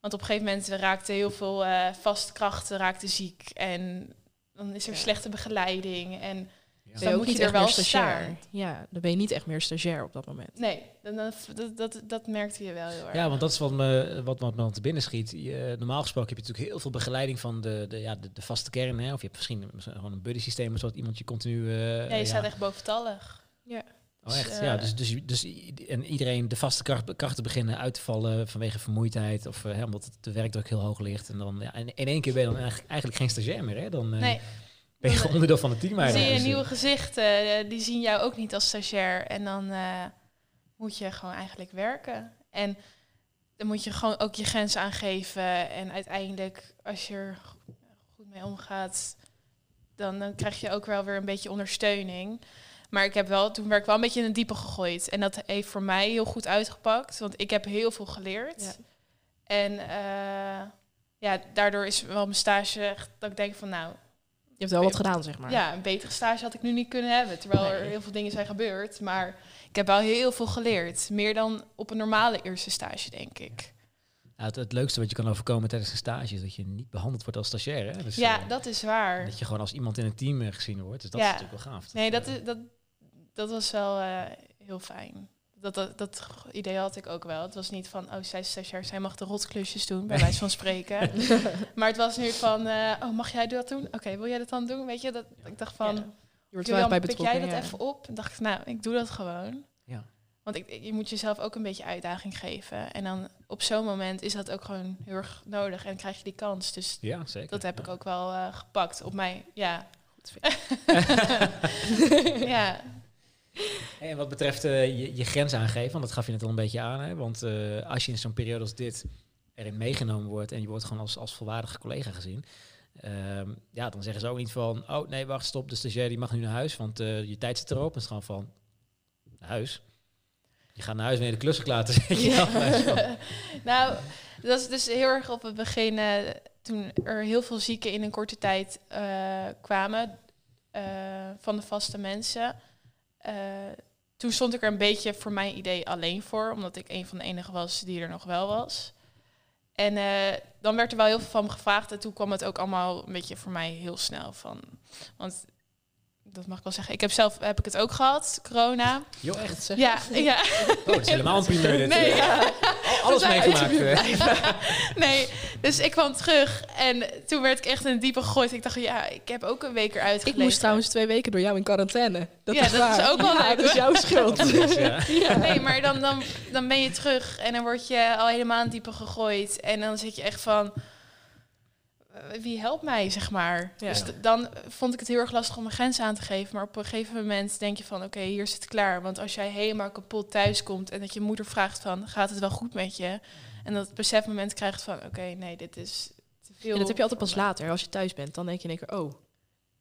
Want op een gegeven moment raakten heel veel eh vaste krachten raakten ziek en dan is er Ja. slechte begeleiding en Ja. dan moet je er wel stagiair. staan. Ja, dan ben je niet echt meer stagiair op dat moment. nee, dan, dan- dat, dat, dat merkte je wel heel erg. Ja, want dat is wat me, wat, wat me dan te binnen schiet. Je, normaal gesproken heb je natuurlijk heel veel begeleiding van de, de, ja, de, de vaste kern. Hè? Of je hebt misschien gewoon een buddy systeem, zodat iemand je continu... eh, ja, je staat echt boventallig. Oh, echt? Dus, ja, eh, dus, dus, dus en iedereen, de vaste kracht, krachten beginnen uit te vallen vanwege vermoeidheid of eh, hè, omdat het- de werkdruk heel hoog ligt. En dan ja, in, in één keer ben je dan eigenlijk, eigenlijk geen stagiair meer. Hè? Dan eh, Nee, ben je onderdeel van het team Dan zie eigenlijk. je nieuwe gezichten, eh, die zien jou ook niet als stagiair. En dan eh, moet je gewoon eigenlijk werken. En dan moet je gewoon ook je grenzen aangeven. En uiteindelijk, als je er goed mee omgaat, dan, dan krijg je ook wel weer een beetje ondersteuning. Maar ik heb wel, toen werd ik wel een beetje in het diepe gegooid. En dat heeft voor mij heel goed uitgepakt. Want ik heb heel veel geleerd. Ja. En eh, ja, daardoor is wel mijn stage echt dat ik denk van nou, hebt wel wat gedaan, zeg maar. Ja, een betere stage had ik nu niet kunnen hebben. Terwijl er heel veel dingen zijn gebeurd. Maar ik heb wel heel veel geleerd. Meer dan op een normale eerste stage, denk ik. Ja, het, het leukste wat je kan overkomen tijdens een stage is dat je niet behandeld wordt als stagiair. Hè? Dus, ja, eh, dat is waar. dat je gewoon als iemand in een team eh, gezien wordt. Dus dat Ja. is natuurlijk wel gaaf. Nee, dat, eh, is, dat, dat was wel heel fijn. Dat, dat, dat idee had ik ook wel. Het was niet van, oh, zij is stagiair, zij mag de rotklusjes doen, bij wijze van spreken. maar het was nu van, eh, oh, mag jij dat doen? Oké, wil jij dat dan doen? Weet je, dat, ik dacht van, Ja. Je wordt Julian, wel bij pik betrokken. jij dat ja. even op? En dacht ik, nou, ik doe dat gewoon. Ja. Want ik, je moet jezelf ook een beetje uitdaging geven. En dan op zo'n moment is dat ook gewoon heel erg nodig. En krijg je die kans. Dus Ja, zeker. dat heb ik ook wel eh, gepakt op mij. Ja. ja. En wat betreft eh, je, je grens aangeven, want dat gaf je net al een beetje aan. Hè? Want eh, als je in zo'n periode als dit erin meegenomen wordt en je wordt gewoon als, als volwaardige collega gezien. ehm, ja, dan zeggen ze ook niet van, oh nee, wacht, stop, de stagiair die mag nu naar huis, want eh, je tijd zit erop. En het is gewoon van, naar huis? Je gaat naar huis wanneer de klussen klaar te zo. nou, dat is dus heel erg op het begin, toen er heel veel zieken in een korte tijd kwamen van de vaste mensen. Eh, toen stond ik er een beetje voor mijn idee alleen voor, omdat ik een van de enigen was die er nog wel was. En eh, dan werd er wel heel veel van me gevraagd en toen kwam het ook allemaal een beetje voor mij heel snel van. Want dat mag ik wel zeggen. Ik heb zelf heb ik het ook gehad, corona. Joh, echt? Zeg. Ja, ja. Oh, dat is helemaal een primeur dit. Nee, eh. ja. Al- Alles meegemaakt. nee, dus ik kwam terug en toen werd ik echt in het diepe gegooid. Ik dacht, ja, ik heb ook een week eruit Ik moest trouwens twee weken door jou in quarantaine. Dat Ja, is dat waar. is ook wel ja, dat is jouw schuld. Ja. Nee, maar dan, dan, dan ben je terug en dan word je al helemaal in het diepe gegooid. En dan zit je echt van, eh, wie helpt mij, zeg maar. Ja. Dus dan vond ik het heel erg lastig om mijn grens aan te geven. Maar op een gegeven moment denk je van, oké, hier is het klaar. Want als jij helemaal kapot thuis komt en dat je moeder vraagt van, gaat het wel goed met je? En dat besefmoment krijgt van, oké, nee, dit is te veel. En dat heb je altijd pas later. Als je thuis bent, dan denk je in één keer, oh.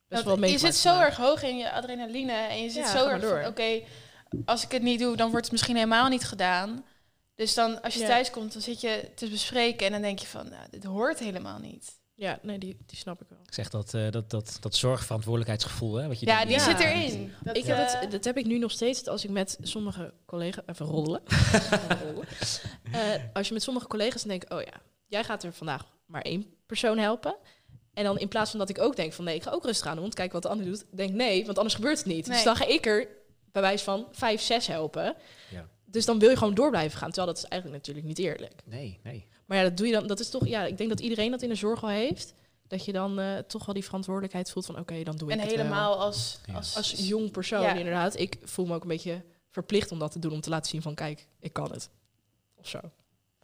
Best Dat- wel je zit zo erg hoog in je adrenaline en je zit Ja, zo erg door. oké, als ik het niet doe, dan wordt het misschien helemaal niet gedaan. Dus dan, als je Ja. thuis komt, dan zit je te bespreken en dan denk je van, nou, dit hoort helemaal niet. Ja, nee, die, die snap ik wel. Ik zeg dat, eh, dat, dat, dat zorgverantwoordelijkheidsgevoel, hè, wat je Ja, die Ja. zit erin. Dat, ik heb eh, het, dat heb ik nu nog steeds als ik met sommige collega's... Even. Rollen. Eh, als je met sommige collega's denkt... Oh ja, jij gaat er vandaag maar één persoon helpen. En dan in plaats van dat ik ook denk van... Nee, ik ga ook rustig aan doen, want kijk wat de ander doet. Denk nee, want anders gebeurt het niet. Nee. Dus dan ga ik er bij wijze van vijf, zes helpen. Ja. Dus dan wil je gewoon door blijven gaan. Terwijl dat is eigenlijk natuurlijk niet eerlijk. Nee, nee. Maar ja, dat doe je dan. Dat is toch... Ja, ik denk dat iedereen dat in de zorg al heeft. Dat je dan eh, toch wel die verantwoordelijkheid voelt van... Oké, dan doe ik en het wel. helemaal als, als, Als jong persoon, Ja. inderdaad. Ik voel me ook een beetje verplicht om dat te doen. Om te laten zien van, kijk, ik kan het. Of zo. van,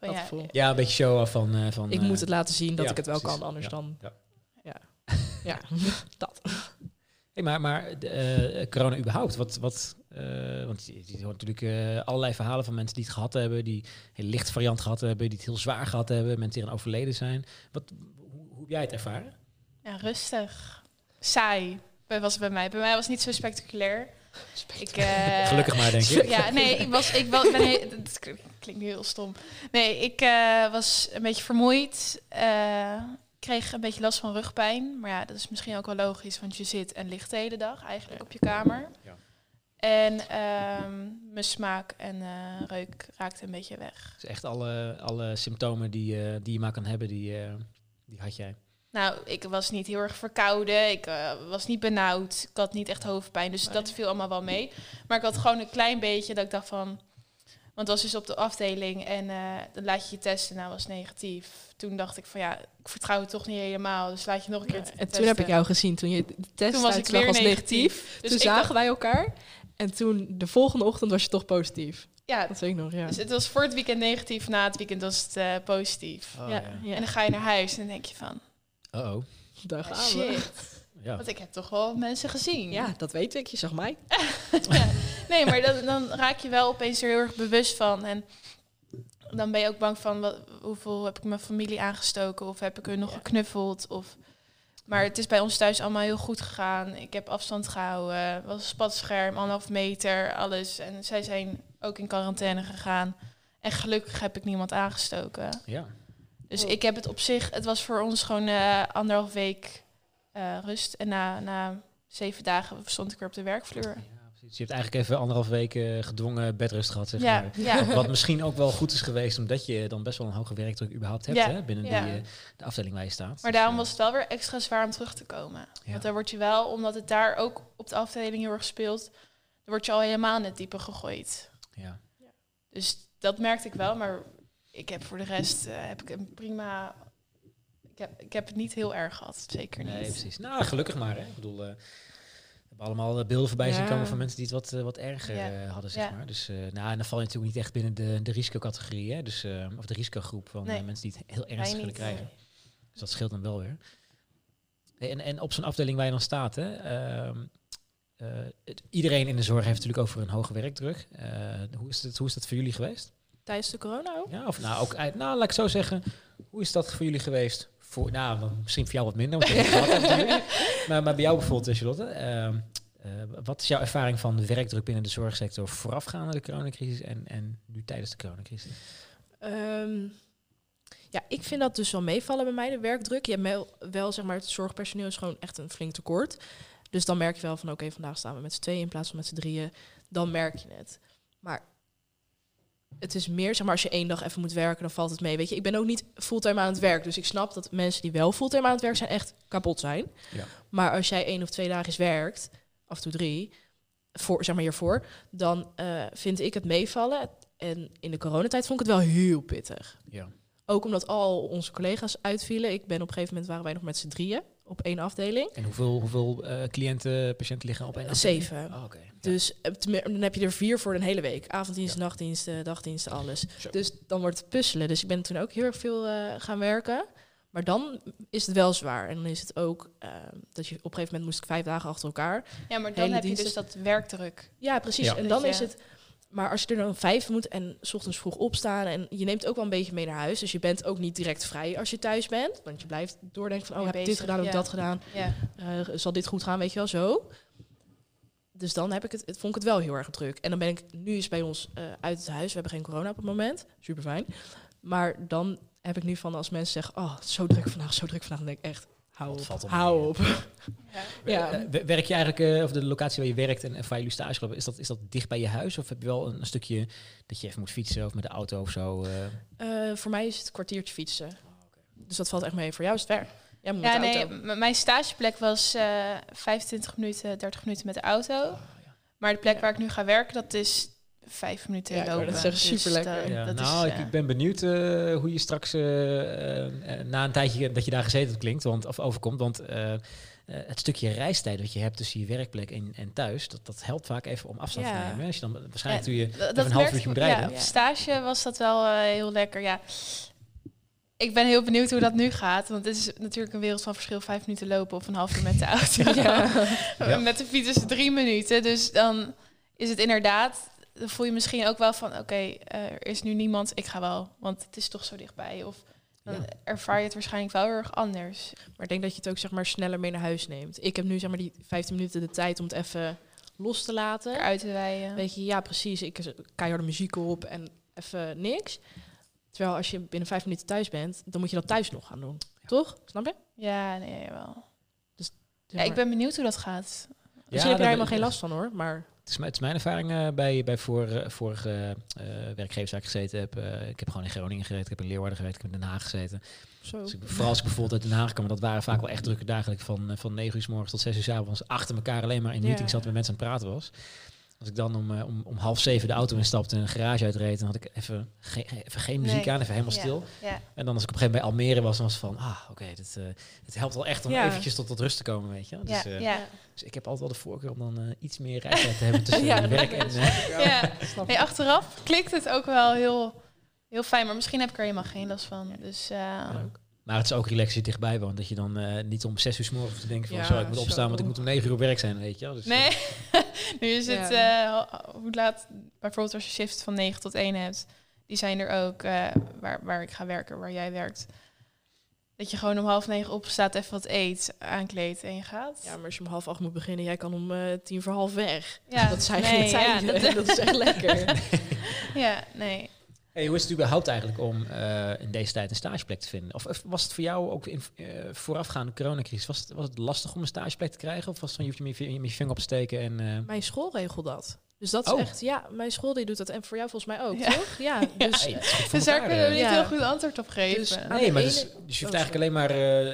dat ja, gevoel. Ja, een beetje show af van... eh, van ik eh, moet het laten zien dat ja, ik het wel precies. kan. Anders Ja. dan... Ja. Ja. Ja, dat. Hey, maar maar de, eh, corona überhaupt, wat, wat, eh, want je, je hoort natuurlijk eh, allerlei verhalen van mensen die het gehad hebben, die een hele lichte variant gehad hebben, die het heel zwaar gehad hebben, mensen die eraan overleden zijn. Wat, heb jij het ervaren? ja, rustig. Saai bij- was het bij mij. Bij mij was het niet zo spectaculair. Ik, eh, Gelukkig maar, denk ik. Ja, nee, ik was, ik was, ben he- dat klinkt nu heel stom. Nee, ik eh, was een beetje vermoeid. eh, kreeg een beetje last van rugpijn. Maar ja, dat is misschien ook wel logisch, want je zit en ligt de hele dag eigenlijk op je kamer. Ja. En ehm, mijn smaak en reuk raakte een beetje weg. Dus echt alle, alle symptomen die, die je maar kan hebben, die, die had jij. Nou, ik was niet heel erg verkouden. Ik eh, was niet benauwd. Ik had niet echt hoofdpijn. Dus Nee. dat viel allemaal wel mee. Maar ik had gewoon een klein beetje dat ik dacht van... Want dat was dus op de afdeling en eh, dan laat je je testen. Nou, was negatief. Toen dacht ik van ja, ik vertrouw het toch niet helemaal. Dus laat je nog een keer En testen. toen heb ik jou gezien. Toen je de test Toen was ik weer was negatief. negatief. Dus toen ik zagen dacht- wij elkaar. En toen de volgende ochtend was je toch positief. Ja, Dat weet ik nog, ja. dus het was voor het weekend negatief. Na het weekend was het eh, positief. Oh, ja, ja. En dan ga je naar huis en dan denk je van... Uh-oh. daar gaan we. Shit, Ja. want ik heb toch wel mensen gezien. Ja, dat weet ik. Je zag mij. Ja. Nee, maar dan, dan raak je wel opeens er heel erg bewust van. En dan ben je ook bang van wat, hoeveel heb ik mijn familie aangestoken of heb ik er nog Ja. geknuffeld. Of, maar het is bij ons thuis allemaal heel goed gegaan. Ik heb afstand gehouden, was een spatscherm, anderhalf meter, alles. En zij zijn ook in quarantaine gegaan. En gelukkig heb ik niemand aangestoken. ja. Dus Oh. ik heb het op zich, het was voor ons gewoon eh anderhalf week eh, rust. En na, na zeven dagen stond ik weer op de werkvloer. Precies. Je hebt eigenlijk even anderhalf weken gedwongen bedrust gehad, zeg Ja, maar. ja. Wat misschien ook wel goed is geweest, omdat je dan best wel een hoge werkdruk überhaupt hebt Ja, hè, binnen die, eh, de afdeling waar je staat. Maar Dus, daarom eh, was het wel weer extra zwaar om terug te komen. Want dan word je wel, omdat het daar ook op de afdeling heel erg speelt, dan word je al helemaal in het diepe gegooid. ja. Dus dat merkte ik wel, maar ik heb voor de rest eh, heb ik een prima. Ik heb, ik heb het niet heel erg gehad, zeker niet. Nee, precies. Nou, gelukkig maar. Hè. Ik bedoel, eh, hebben allemaal eh, beelden voorbij zien komen van mensen die het wat, eh, wat erger eh, hadden, zeg maar. Dus, nou, en dan val je natuurlijk niet echt binnen de, de risicocategorie, hè. Dus, of de risicogroep van Nee. mensen die het heel ernstig willen krijgen. Dus dat scheelt dan wel weer. En, en op zo'n afdeling waar je dan staat, hè, ehm, eh, het- iedereen in de zorg heeft natuurlijk over een hoge werkdruk. Hoe, is het, hoe is dat voor jullie geweest? Tijdens de corona ook? Ja, of nou, ook, nou, laat ik zo zeggen, hoe is dat voor jullie geweest? Voor, nou, dan misschien voor jou wat minder, want je gehad maar, maar bij jou bijvoorbeeld, Charlotte, ehm, eh, wat is jouw ervaring van de werkdruk binnen de zorgsector voorafgaande de coronacrisis en, en nu tijdens de coronacrisis? Ehm, ja, ik vind dat dus wel meevallen bij mij, de werkdruk. Je hebt wel, wel, zeg maar, het zorgpersoneel is gewoon echt een flink tekort. Dus dan merk je wel van, oké, vandaag staan we met z'n tweeën in plaats van met z'n drieën. Dan merk je het. Maar het is meer, zeg maar, als je één dag even moet werken, dan valt het mee. Weet je, ik ben ook niet fulltime aan het werk. Dus ik snap dat mensen die wel fulltime aan het werk zijn, echt kapot zijn. Ja. Maar als jij één of twee dagen eens werkt, af en toe drie, voor, zeg maar hiervoor, dan eh, vind ik het meevallen. En in de coronatijd vond ik het wel heel pittig. Ja. Ook omdat al onze collega's uitvielen. Ik ben op een gegeven moment waren wij nog met z'n drieën op één afdeling. En hoeveel, hoeveel eh, cliënten, patiënten liggen op één afdeling? Zeven. Oh, oké. Ja. Dus eh, dan heb je er vier voor een hele week. Avonddiensten, nachtdiensten, dagdiensten, alles. Zo. Dus dan wordt het puzzelen. Dus ik ben toen ook heel erg veel eh, gaan werken. Maar dan is het wel zwaar. En dan is het ook eh, dat je op een gegeven moment moest ik vijf dagen achter elkaar. Ja, maar dan heb je dus dat werkdruk. Ja, precies. Ja. En dan Dat is het. Maar als je er dan vijf moet en s ochtends vroeg opstaan en je neemt ook wel een beetje mee naar huis. Dus je bent ook niet direct vrij als je thuis bent. Want je blijft doordenken van, oh, heb dit gedaan, heb Ja. dat gedaan. Ja. Eh, zal dit goed gaan, weet je wel, zo. Dus dan heb ik het, het, vond ik het wel heel erg druk. En dan ben ik, nu is bij ons eh, uit het huis, we hebben geen corona op het moment, super fijn. Maar dan heb ik nu van als mensen zeggen, oh, zo druk vandaag, zo druk vandaag, dan denk ik echt, hou op, valt hou op. Ja. Ja. Eh, wer- werk je eigenlijk, eh, of de locatie waar je werkt en, en waar jullie stage lopen, is dat, is dat dicht bij je huis? Of heb je wel een, een stukje dat je even moet fietsen of met de auto of zo? eh? Eh, voor mij is het kwartiertje fietsen. Dus dat valt echt mee. Voor jou is het ver. Ja, met de nee, auto. m- mijn stageplek was eh 25 minuten, 30 minuten met de auto. Maar de plek Ja. waar ik nu ga werken, dat is vijf minuten Ja, lopen. net zeggen, Dus superlekker. dat- Ja, dat nou, is, ik, ik ben benieuwd eh, hoe je straks eh, eh, na een tijdje dat je daar gezeten klinkt, want, of overkomt. Want eh, eh, het stukje reistijd dat je hebt tussen je werkplek en, en thuis, dat, dat helpt vaak even om afstand te nemen. Als je dan waarschijnlijk Ja, doe je dat- dat een half uurtje moet rijden. Ja, Ja. op stage was dat wel eh, heel lekker. Ja. Ik ben heel benieuwd hoe dat nu gaat. Want het is natuurlijk een wereld van verschil. Vijf minuten lopen of een half uur met de auto. Ja. Met de fiets is drie minuten. Dus dan is het inderdaad... Dan voel je misschien ook wel van... Oké, eh, er is nu niemand. Ik ga wel. Want het is toch zo dichtbij. Of dan Ja. ervaar je het waarschijnlijk wel heel erg anders. Maar ik denk dat je het ook zeg maar, sneller mee naar huis neemt. Ik heb nu zeg maar, die 15 minuten de tijd om het even los te laten. Eruit te wijden. Weet je, ja precies. Ik zet keiharde muziek op en even niks. Terwijl als je binnen vijf minuten thuis bent, dan moet je dat thuis nog gaan doen. Toch? Snap je? Ja, nee, wel. Zeg Ja, ik ben benieuwd hoe dat gaat. Misschien heb je daar helemaal geen last van hoor. Maar Het is, mijn- het is mijn ervaring eh, bij, bij voor, eh, vorige eh, werkgevers waar ik gezeten heb. Ik heb gewoon in Groningen gezeten, ik heb in Leeuwarden gezeten, ik heb in Den Haag gezeten. zo. Dus ik, vooral als ik bijvoorbeeld uit Den Haag kwam, dat waren vaak wel echt drukke dagen. Van, van 9 uur s morgens tot 6 uur s avonds achter elkaar alleen maar in meetings zat met mensen aan het praten was. Als ik dan om, om, om half zeven de auto instapte en een garage uitreed, dan had ik even, geen even geen muziek Nee. aan, even helemaal Ja, stil. Ja. En dan als ik op een gegeven moment bij Almere was, dan was het van, ah, oké, dit, het helpt wel echt om Ja. eventjes tot, tot rust te komen, weet je. Dus, Ja, ja. Dus ik heb altijd wel de voorkeur om dan eh, iets meer reistijd te hebben tussen Ja, werk en... ik eh, ja. Snap Nee, achteraf klikt het ook wel heel, heel fijn. Maar misschien heb ik er helemaal geen last van. Ja. Dus eh, Ja. Maar het is ook je dichtbij woont. Dat je dan eh, niet om zes uur s morgens hoeft te denken van... Ja, zo, ik moet zo. opstaan, want ik moet om negen uur op werk zijn, weet je wel. Dus, nee. nu is het Ja. eh, hoe laat... Bijvoorbeeld als je shift van 9 tot 1 hebt. Die zijn er ook eh, waar, waar ik ga werken, waar jij werkt. Dat je gewoon om half negen opstaat, even wat eet, aankleedt en je gaat. Ja, maar als je om half acht moet beginnen, jij kan om eh, tien voor half weg. Ja, dat zijn nee, geen ja, dat- dat, is echt lekker. Ja, nee. Hey, hoe is het überhaupt eigenlijk om eh, in deze tijd een stageplek te vinden? Of, of was het voor jou ook in, eh, voorafgaande coronacrisis, was het, was het lastig om een stageplek te krijgen? Of was het van, je hoeft je je, vinger op te steken en... eh, Mijn school regelt dat. Dus dat is Oh. echt, ja, mijn school die doet dat. En voor jou volgens mij ook, Ja. toch? Ja, dus Dus daar kunnen we niet Ja. heel goed antwoord op geven. Dus- Nee, maar ene- dus, dus je hoeft Oh, eigenlijk alleen maar... eh,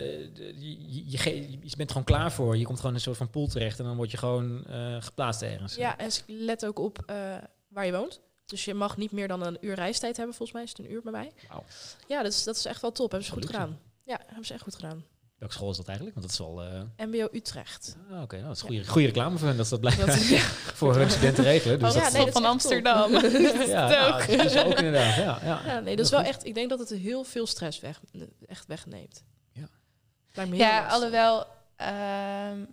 je, je, je, ge- je bent gewoon klaar voor. Je komt gewoon in een soort van pool terecht en dan word je gewoon eh, geplaatst ergens. Ja, en let ook op eh, waar je woont. Dus je mag niet meer dan een uur reistijd hebben. Volgens mij is het een uur bij mij. Ja, dat is, dat is echt wel top. Hebben ze goed gedaan. Ja, hebben ze echt goed gedaan. Welke school is dat eigenlijk? Want dat is wel... eh, MBO Utrecht. ah, Oké, nou, dat is goede, goede reclame voor hen dat ze dat blijven Dat, ja. voor hun studenten regelen. Dus Oh, dat ja, nee, dat van. Amsterdam. ja, dat nou, ook. dat is ook inderdaad. Ja, ja. Ja, nee, dat is wel echt... Ik denk dat het heel veel stress weg, echt wegneemt. Ja. Ja, alhoewel... ehm,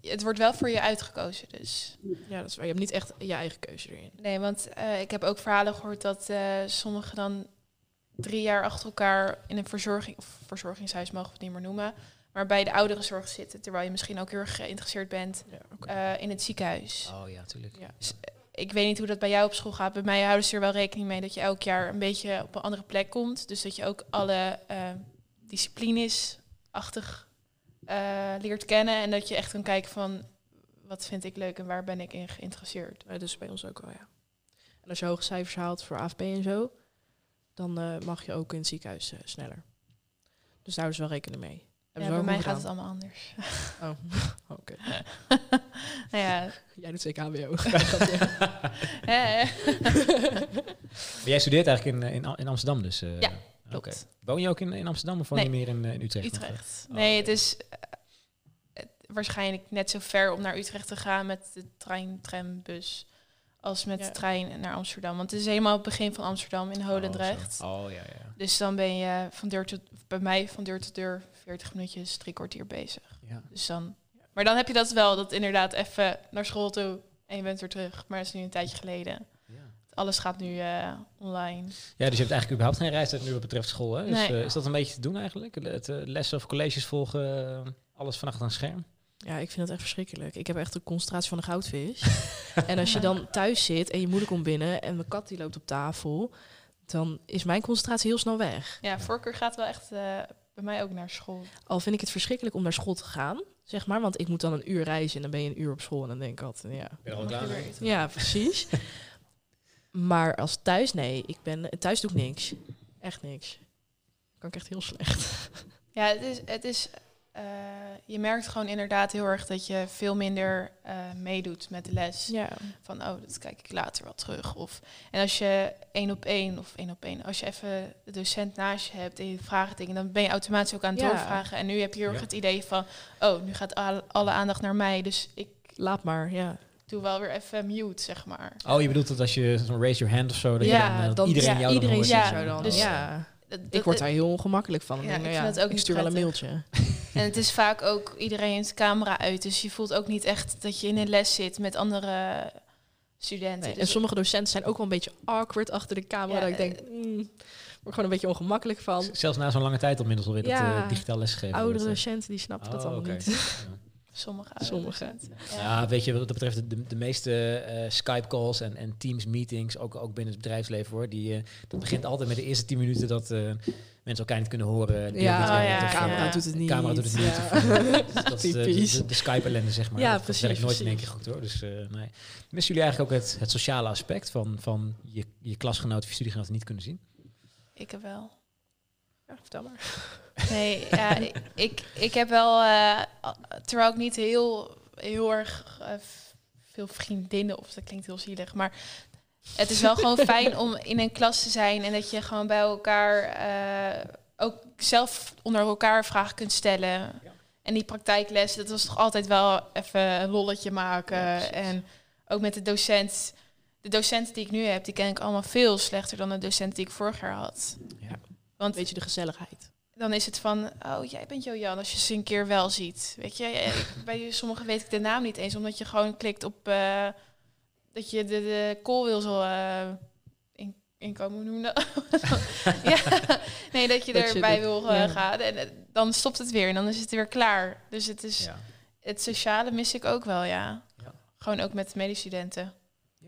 het wordt wel voor je uitgekozen, dus. Ja, dat is waar. Je hebt niet echt je eigen keuze erin. Nee, want eh, ik heb ook verhalen gehoord dat eh, sommigen dan drie jaar achter elkaar in een verzorging, of verzorgingshuis mogen we het niet meer noemen, maar bij de ouderenzorg zitten, terwijl je misschien ook heel erg geïnteresseerd bent Ja, eh, in het ziekenhuis. Oh ja, tuurlijk. Ja. Ik weet niet hoe dat bij jou op school gaat. Bij mij houden ze er wel rekening mee dat je elk jaar een beetje op een andere plek komt. Dus dat je ook alle eh, disciplines achtig eh, leert kennen. En dat je echt kan kijken van wat vind ik leuk en waar ben ik in geïnteresseerd. Ja, dus bij ons ook wel, ja. En als je hoge cijfers haalt voor AFP en zo, dan eh, mag je ook in het ziekenhuis eh, sneller. Dus daar ze wel rekening mee. Ja, Hebben bij ze wel mij gaat het allemaal anders. Oh, oké. nou ja, Jij doet zeker HBO. jij studeert eigenlijk in, eh, in, in Amsterdam dus? eh, Ja, oké. Woon je ook in, in Amsterdam of woon je meer in, in Utrecht? Utrecht. Oh, Nee, het is het- waarschijnlijk net zo ver om naar Utrecht te gaan met de trein, tram, bus als met Ja. de trein naar Amsterdam. Want het is helemaal het begin van Amsterdam in Holendrecht. Oh, zo. oh ja, ja. Dus dan ben je van deur tot, bij mij van deur tot deur 40 minuutjes, drie kwartier bezig. ja. Dus dan, maar dan heb je dat wel, dat inderdaad even naar school toe en je bent weer terug. Maar dat is nu een tijdje geleden. Ja. Alles gaat nu eh, online. Ja, dus je hebt eigenlijk überhaupt geen reistijd nu wat betreft school. Hè? Dus, Nee. eh, is dat een beetje te doen eigenlijk? Het, eh, lessen of colleges volgen, alles van achter een scherm? Ja, ik vind dat echt verschrikkelijk. Ik heb echt de concentratie van een goudvis. en als je dan thuis zit en je moeder komt binnen en mijn kat die loopt op tafel, dan is mijn concentratie heel snel weg. Ja, voorkeur gaat wel echt eh, bij mij ook naar school. Al vind ik het verschrikkelijk om naar school te gaan, zeg maar, want ik moet dan een uur reizen en dan ben je een uur op school en dan denk ik altijd, ja, Ben eten? ja, precies. maar als thuis, nee, ik ben thuis doe ik niks, echt niks. Kan ik echt heel slecht. Ja, het is, het is eh, je merkt gewoon inderdaad heel erg dat je veel minder eh, meedoet met de les. Ja, Van, oh, dat kijk ik later wel terug. Of, en als je één op één, of één op één, als je even de docent naast je hebt en je vraagt dingen, dan ben je automatisch ook aan het Ja. doorvragen. En nu heb je heel erg Ja. het idee van, oh, nu gaat al- alle aandacht naar mij, dus ik laat maar, ja. doe wel weer even mute, zeg maar. Oh, je bedoelt dat als je zo'n raise your hand of zo, dat je ja, dan, eh, dat iedereen ja, jou iedereen dan ziet hoort. Ja, dan. dus- ja. Dat- Ik word daar heel ongemakkelijk van. Ja, ik, ik nou ja, ook ik stuur wel een mailtje. En het is vaak ook iedereen zijn camera uit, dus je voelt ook niet echt dat je in een les zit met andere studenten. Nee, en Dus- sommige docenten zijn ook wel een beetje awkward achter de camera. Ja, dat ik denk, mm, word gewoon een beetje ongemakkelijk van. Zelfs na zo'n lange tijd inmiddels alweer Ja. dat eh, digitaal lesgeven. Oudere eh. docenten die snappen dat Oh, allemaal niet. Ja. Sommige. Ja, weet je, wat dat betreft de, de meeste eh, Skype-calls en, en Teams-meetings, ook, ook binnen het bedrijfsleven hoor, die, eh, dat begint altijd met de eerste tien minuten dat eh, mensen elkaar niet kunnen horen. Ja, oh ja, de eh, camera ja. doet het niet. camera doet het niet. Ja. Of, dat is de, de, Typisch. de, de Skype-ellende, zeg maar. Ja, dat, precies, dat werkt nooit in één keer goed hoor. Dus eh, nee. Missen jullie eigenlijk ook het, het sociale aspect van, van je, je klasgenoten of je studiegenoten niet kunnen zien? Ik heb wel. Ja, vertel maar. Nee, ja, ik- ik, heb wel, eh, terwijl ik niet heel, heel erg eh, veel vriendinnen, of dat klinkt heel zielig, maar het is wel gewoon fijn om in een klas te zijn en dat je gewoon bij elkaar eh, ook zelf onder elkaar vragen kunt stellen. En die praktijkles, dat was toch altijd wel even een lolletje maken. Ja, en ook met de docent. De docenten die ik nu heb, die ken ik allemaal veel slechter dan de docenten die ik vorig jaar had. Ja. Want Weet je, de gezelligheid. dan is het van, oh, jij bent Jojan, als je ze een keer wel ziet. Weet je, eh, bij sommigen weet ik de naam niet eens, omdat je gewoon klikt op eh, dat je de, de call wil zo eh, in, inkomen, hoe noem je dat? ja, nee, dat je Dat erbij wil ja. gaan. En dan stopt het weer en dan is het weer klaar. Dus het is, Ja. het sociale mis ik ook wel, ja. Ja. Gewoon ook met medestudenten.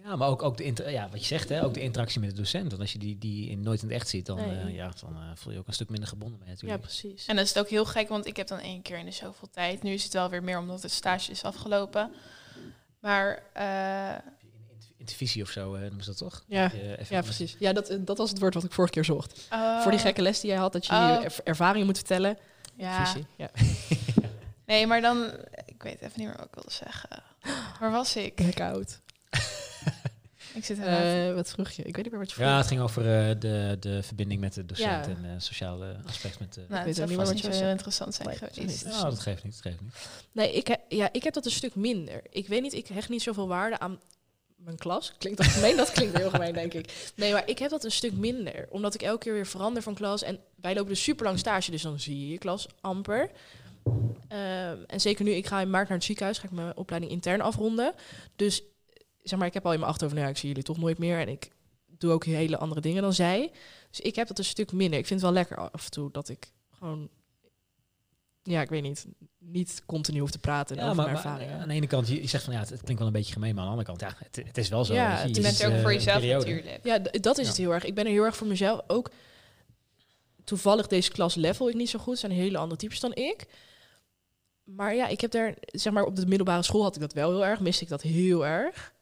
Ja, maar ook, ook de inter- ja, wat je zegt, hè, ook de interactie met de docent. Want als je die, die in, nooit in het echt ziet, dan, Nee. eh, ja, dan eh, voel je ook een stuk minder gebonden mee Ja, natuurlijk. precies. En dat is het ook heel gek, want ik heb dan één keer in de zoveel tijd. Nu is het wel weer meer omdat het stage is afgelopen. Maar eh, Intervisie of zo, eh, noemen ze dat toch? Ja, ja precies. Ja, dat, dat was het woord wat ik vorige keer zocht. oh, Voor die gekke les die jij had, dat je Oh. je er- ervaringen moet vertellen. Ja, Visie. Ja. nee, maar dan, ik weet even niet meer wat ik wilde zeggen. Waar was ik? Blackout. Ik zit Eh wat vroeg je? Ik weet niet meer wat je vroeg. Ja, het ging over eh, de, de verbinding met de docent Ja. en eh, sociale aspect met de... nou, weet het zou ook niet meer wat je heel interessant zijn Nee, geweest. niet. Ja, dat geeft niet, dat geeft niet. Nee, ik, he- ja, ik heb dat een stuk minder. Ik weet niet, ik hecht niet zoveel waarde aan mijn klas. Klinkt dat gemeen? Dat klinkt heel gemeen, denk ik. Nee, maar ik heb dat een stuk minder. Omdat ik elke keer weer verander van klas. En wij lopen dus super lang stage, dus dan zie je je klas amper. Ehm, en zeker nu, ik ga in maart naar het ziekenhuis, ga ik mijn opleiding intern afronden. Dus zeg maar, ik heb al in mijn achterhoofd, nou ja, ik zie jullie toch nooit meer. En ik doe ook hele andere dingen dan zij. Dus ik heb dat een stuk minder. Ik vind het wel lekker af en toe dat ik gewoon, ja, ik weet niet, niet continu hoef te praten Ja, over maar, mijn maar ervaringen. aan de ene kant, je, zegt van ja, het, het klinkt wel een beetje gemeen, maar aan de andere kant, ja, het, het is wel zo. Ja, je, bent er ook eh, voor jezelf natuurlijk. Ja, dat is Ja. het heel erg. Ik ben er heel erg voor mezelf. Ook toevallig deze klas level ik niet zo goed. zijn hele andere types dan ik. Maar ja, ik heb daar, zeg maar, op de middelbare school had ik dat wel heel erg. Miste ik dat heel erg.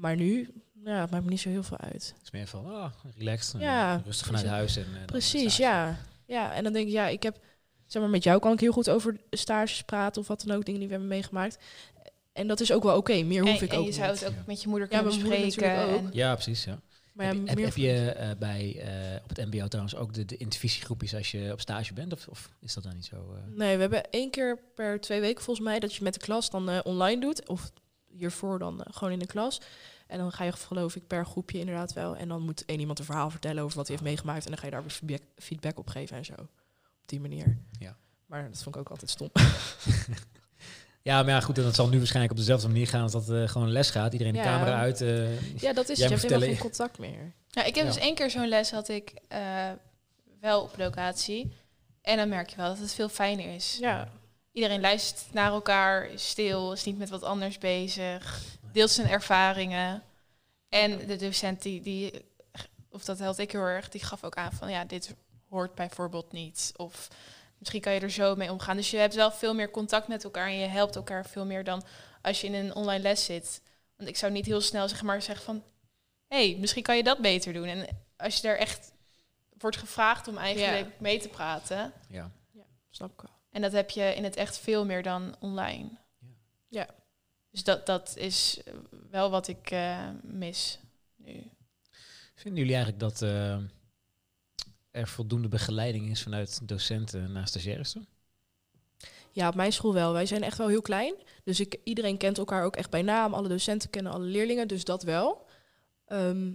Maar nu, ja, het maakt me niet zo heel veel uit. Het is meer van, ah, relaxed, eh, Ja, rustig vanuit huis. En, eh, Precies, ja. Ja, en dan denk ik, ja, ik heb, zeg maar, met jou kan ik heel goed over stages praten of wat dan ook, dingen die we hebben meegemaakt. En dat is ook wel oké. Meer hoef En, ik en ook je zou het ook met je moeder kunnen bespreken. ook. Ja, precies, ja. Maar ja, heb, je eh, bij, eh, op het mbo trouwens ook de, de intervisiegroepjes als je op stage bent? Of, of is dat dan niet zo? eh? Nee, we hebben één keer per twee weken volgens mij dat je met de klas dan eh, online doet. Of hiervoor dan gewoon in de klas. En dan ga je geloof ik per groepje inderdaad wel. En dan moet één iemand een verhaal vertellen over wat hij heeft meegemaakt. En dan ga je daar weer feedback, op geven en zo. Op die manier. Ja. Maar dat vond ik ook altijd stom. Ja, maar ja, goed, en dat zal nu waarschijnlijk op dezelfde manier gaan als dat eh, gewoon les gaat. Iedereen de camera uit. eh, ja, dat is Jij het. Je hebt helemaal geen contact meer. Ja, ik heb Ja. dus één keer zo'n les had ik eh, wel op locatie. En dan merk je wel dat het veel fijner is. Ja, Iedereen luistert naar elkaar, is stil, is niet met wat anders bezig, deelt zijn ervaringen. En de docent die, die of dat helpt ik heel erg, die gaf ook aan van ja, dit hoort bijvoorbeeld niet. Of misschien kan je er zo mee omgaan. Dus je hebt wel veel meer contact met elkaar en je helpt elkaar veel meer dan als je in een online les zit. Want ik zou niet heel snel zeg maar zeggen van hé, hey, misschien kan je dat beter doen. En als je daar echt wordt gevraagd om eigenlijk mee te praten. ja. snap ik wel. En dat heb je in het echt veel meer dan online. Ja. Ja. Dus dat, dat is wel wat ik eh, mis nu. Vinden jullie eigenlijk dat eh, er voldoende begeleiding is vanuit docenten naar stagiaires toe? Ja, op mijn school wel. Wij zijn echt wel heel klein. Dus ik, iedereen kent elkaar ook echt bij naam. Alle docenten kennen alle leerlingen, dus dat wel. Ehm,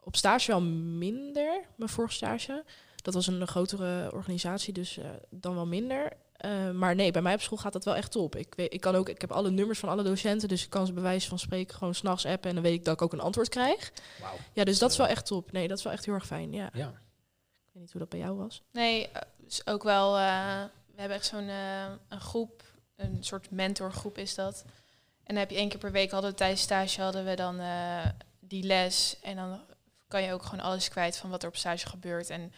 op stage wel minder, mijn vorige stage. Dat was een grotere organisatie, dus eh, dan wel minder. Eh, maar nee, bij mij op school gaat dat wel echt top. Ik, weet, ik, kan ook, ik heb alle nummers van alle docenten, dus ik kan ze bij wijze van spreken gewoon s'nachts appen en dan weet ik dat ik ook een antwoord krijg. Wauw. Ja, dus dat is wel echt top. Nee, dat is wel echt heel erg fijn. Ja. Ja. Ik weet niet hoe dat bij jou was. Nee, eh, is ook wel. eh, we hebben echt zo'n eh, een groep, een soort mentorgroep is dat. En dan heb je één keer per week hadden we tijdens stage hadden we dan eh, die les. En dan kan je ook gewoon alles kwijt van wat er op stage gebeurt. En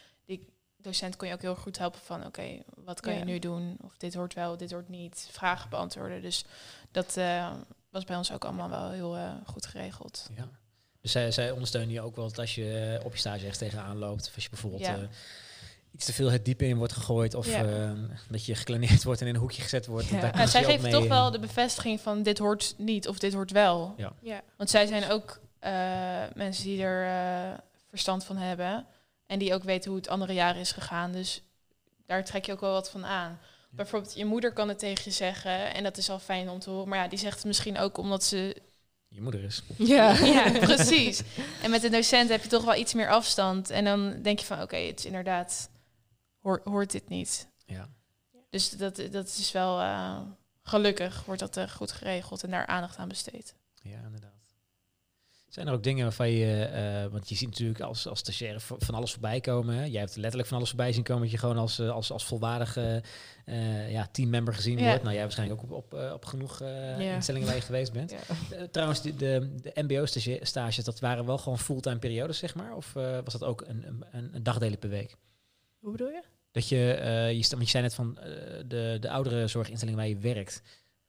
docent kon je ook heel goed helpen van oké, wat kan Ja. je nu doen? Of dit hoort wel, dit hoort niet. Vragen beantwoorden. Dus dat eh, was bij ons ook allemaal wel heel eh, goed geregeld. ja. Dus zij, zij ondersteunen je ook wel dat als je eh, op je stage ergens tegenaan loopt. Of als je bijvoorbeeld Ja. eh, iets te veel het diepe in wordt gegooid. Of Ja. eh, dat je gekleineerd wordt en in een hoekje gezet wordt. Ja. Daar Ja, kunnen Ja, zij geven toch wel de bevestiging van dit hoort niet of dit hoort wel. Ja. Want zij zijn ook eh, mensen die er eh, verstand van hebben. En die ook weten hoe het andere jaren is gegaan. Dus daar trek je ook wel wat van aan. Bijvoorbeeld, je moeder kan het tegen je zeggen. En dat is al fijn om te horen. Maar ja, die zegt het misschien ook omdat ze... Je moeder is. Ja. Ja, precies. En met een docent heb je toch wel iets meer afstand. En dan denk je van, oké, het is inderdaad... Hoor, hoort dit niet. Ja. Dus dat, dat is wel... eh, gelukkig wordt dat eh, goed geregeld en daar aandacht aan besteed. Ja, inderdaad. Zijn er ook dingen waarvan je, eh, want je ziet natuurlijk als, als stagiaire v- van alles voorbij komen. Hè? Jij hebt letterlijk van alles voorbij zien komen dat je gewoon als, eh, als, als volwaardige eh, ja, teammember gezien Ja. wordt. Nou, jij waarschijnlijk ook op, op, op genoeg Ja. instellingen waar je geweest bent. Ja. Trouwens, de, de, de mbo-stages, dat waren wel gewoon fulltime periodes, zeg maar? Of was dat ook een, een, een, dagdelen per week? Hoe bedoel je? Dat je, je, je zei net van de, de oudere zorginstelling waar je werkt,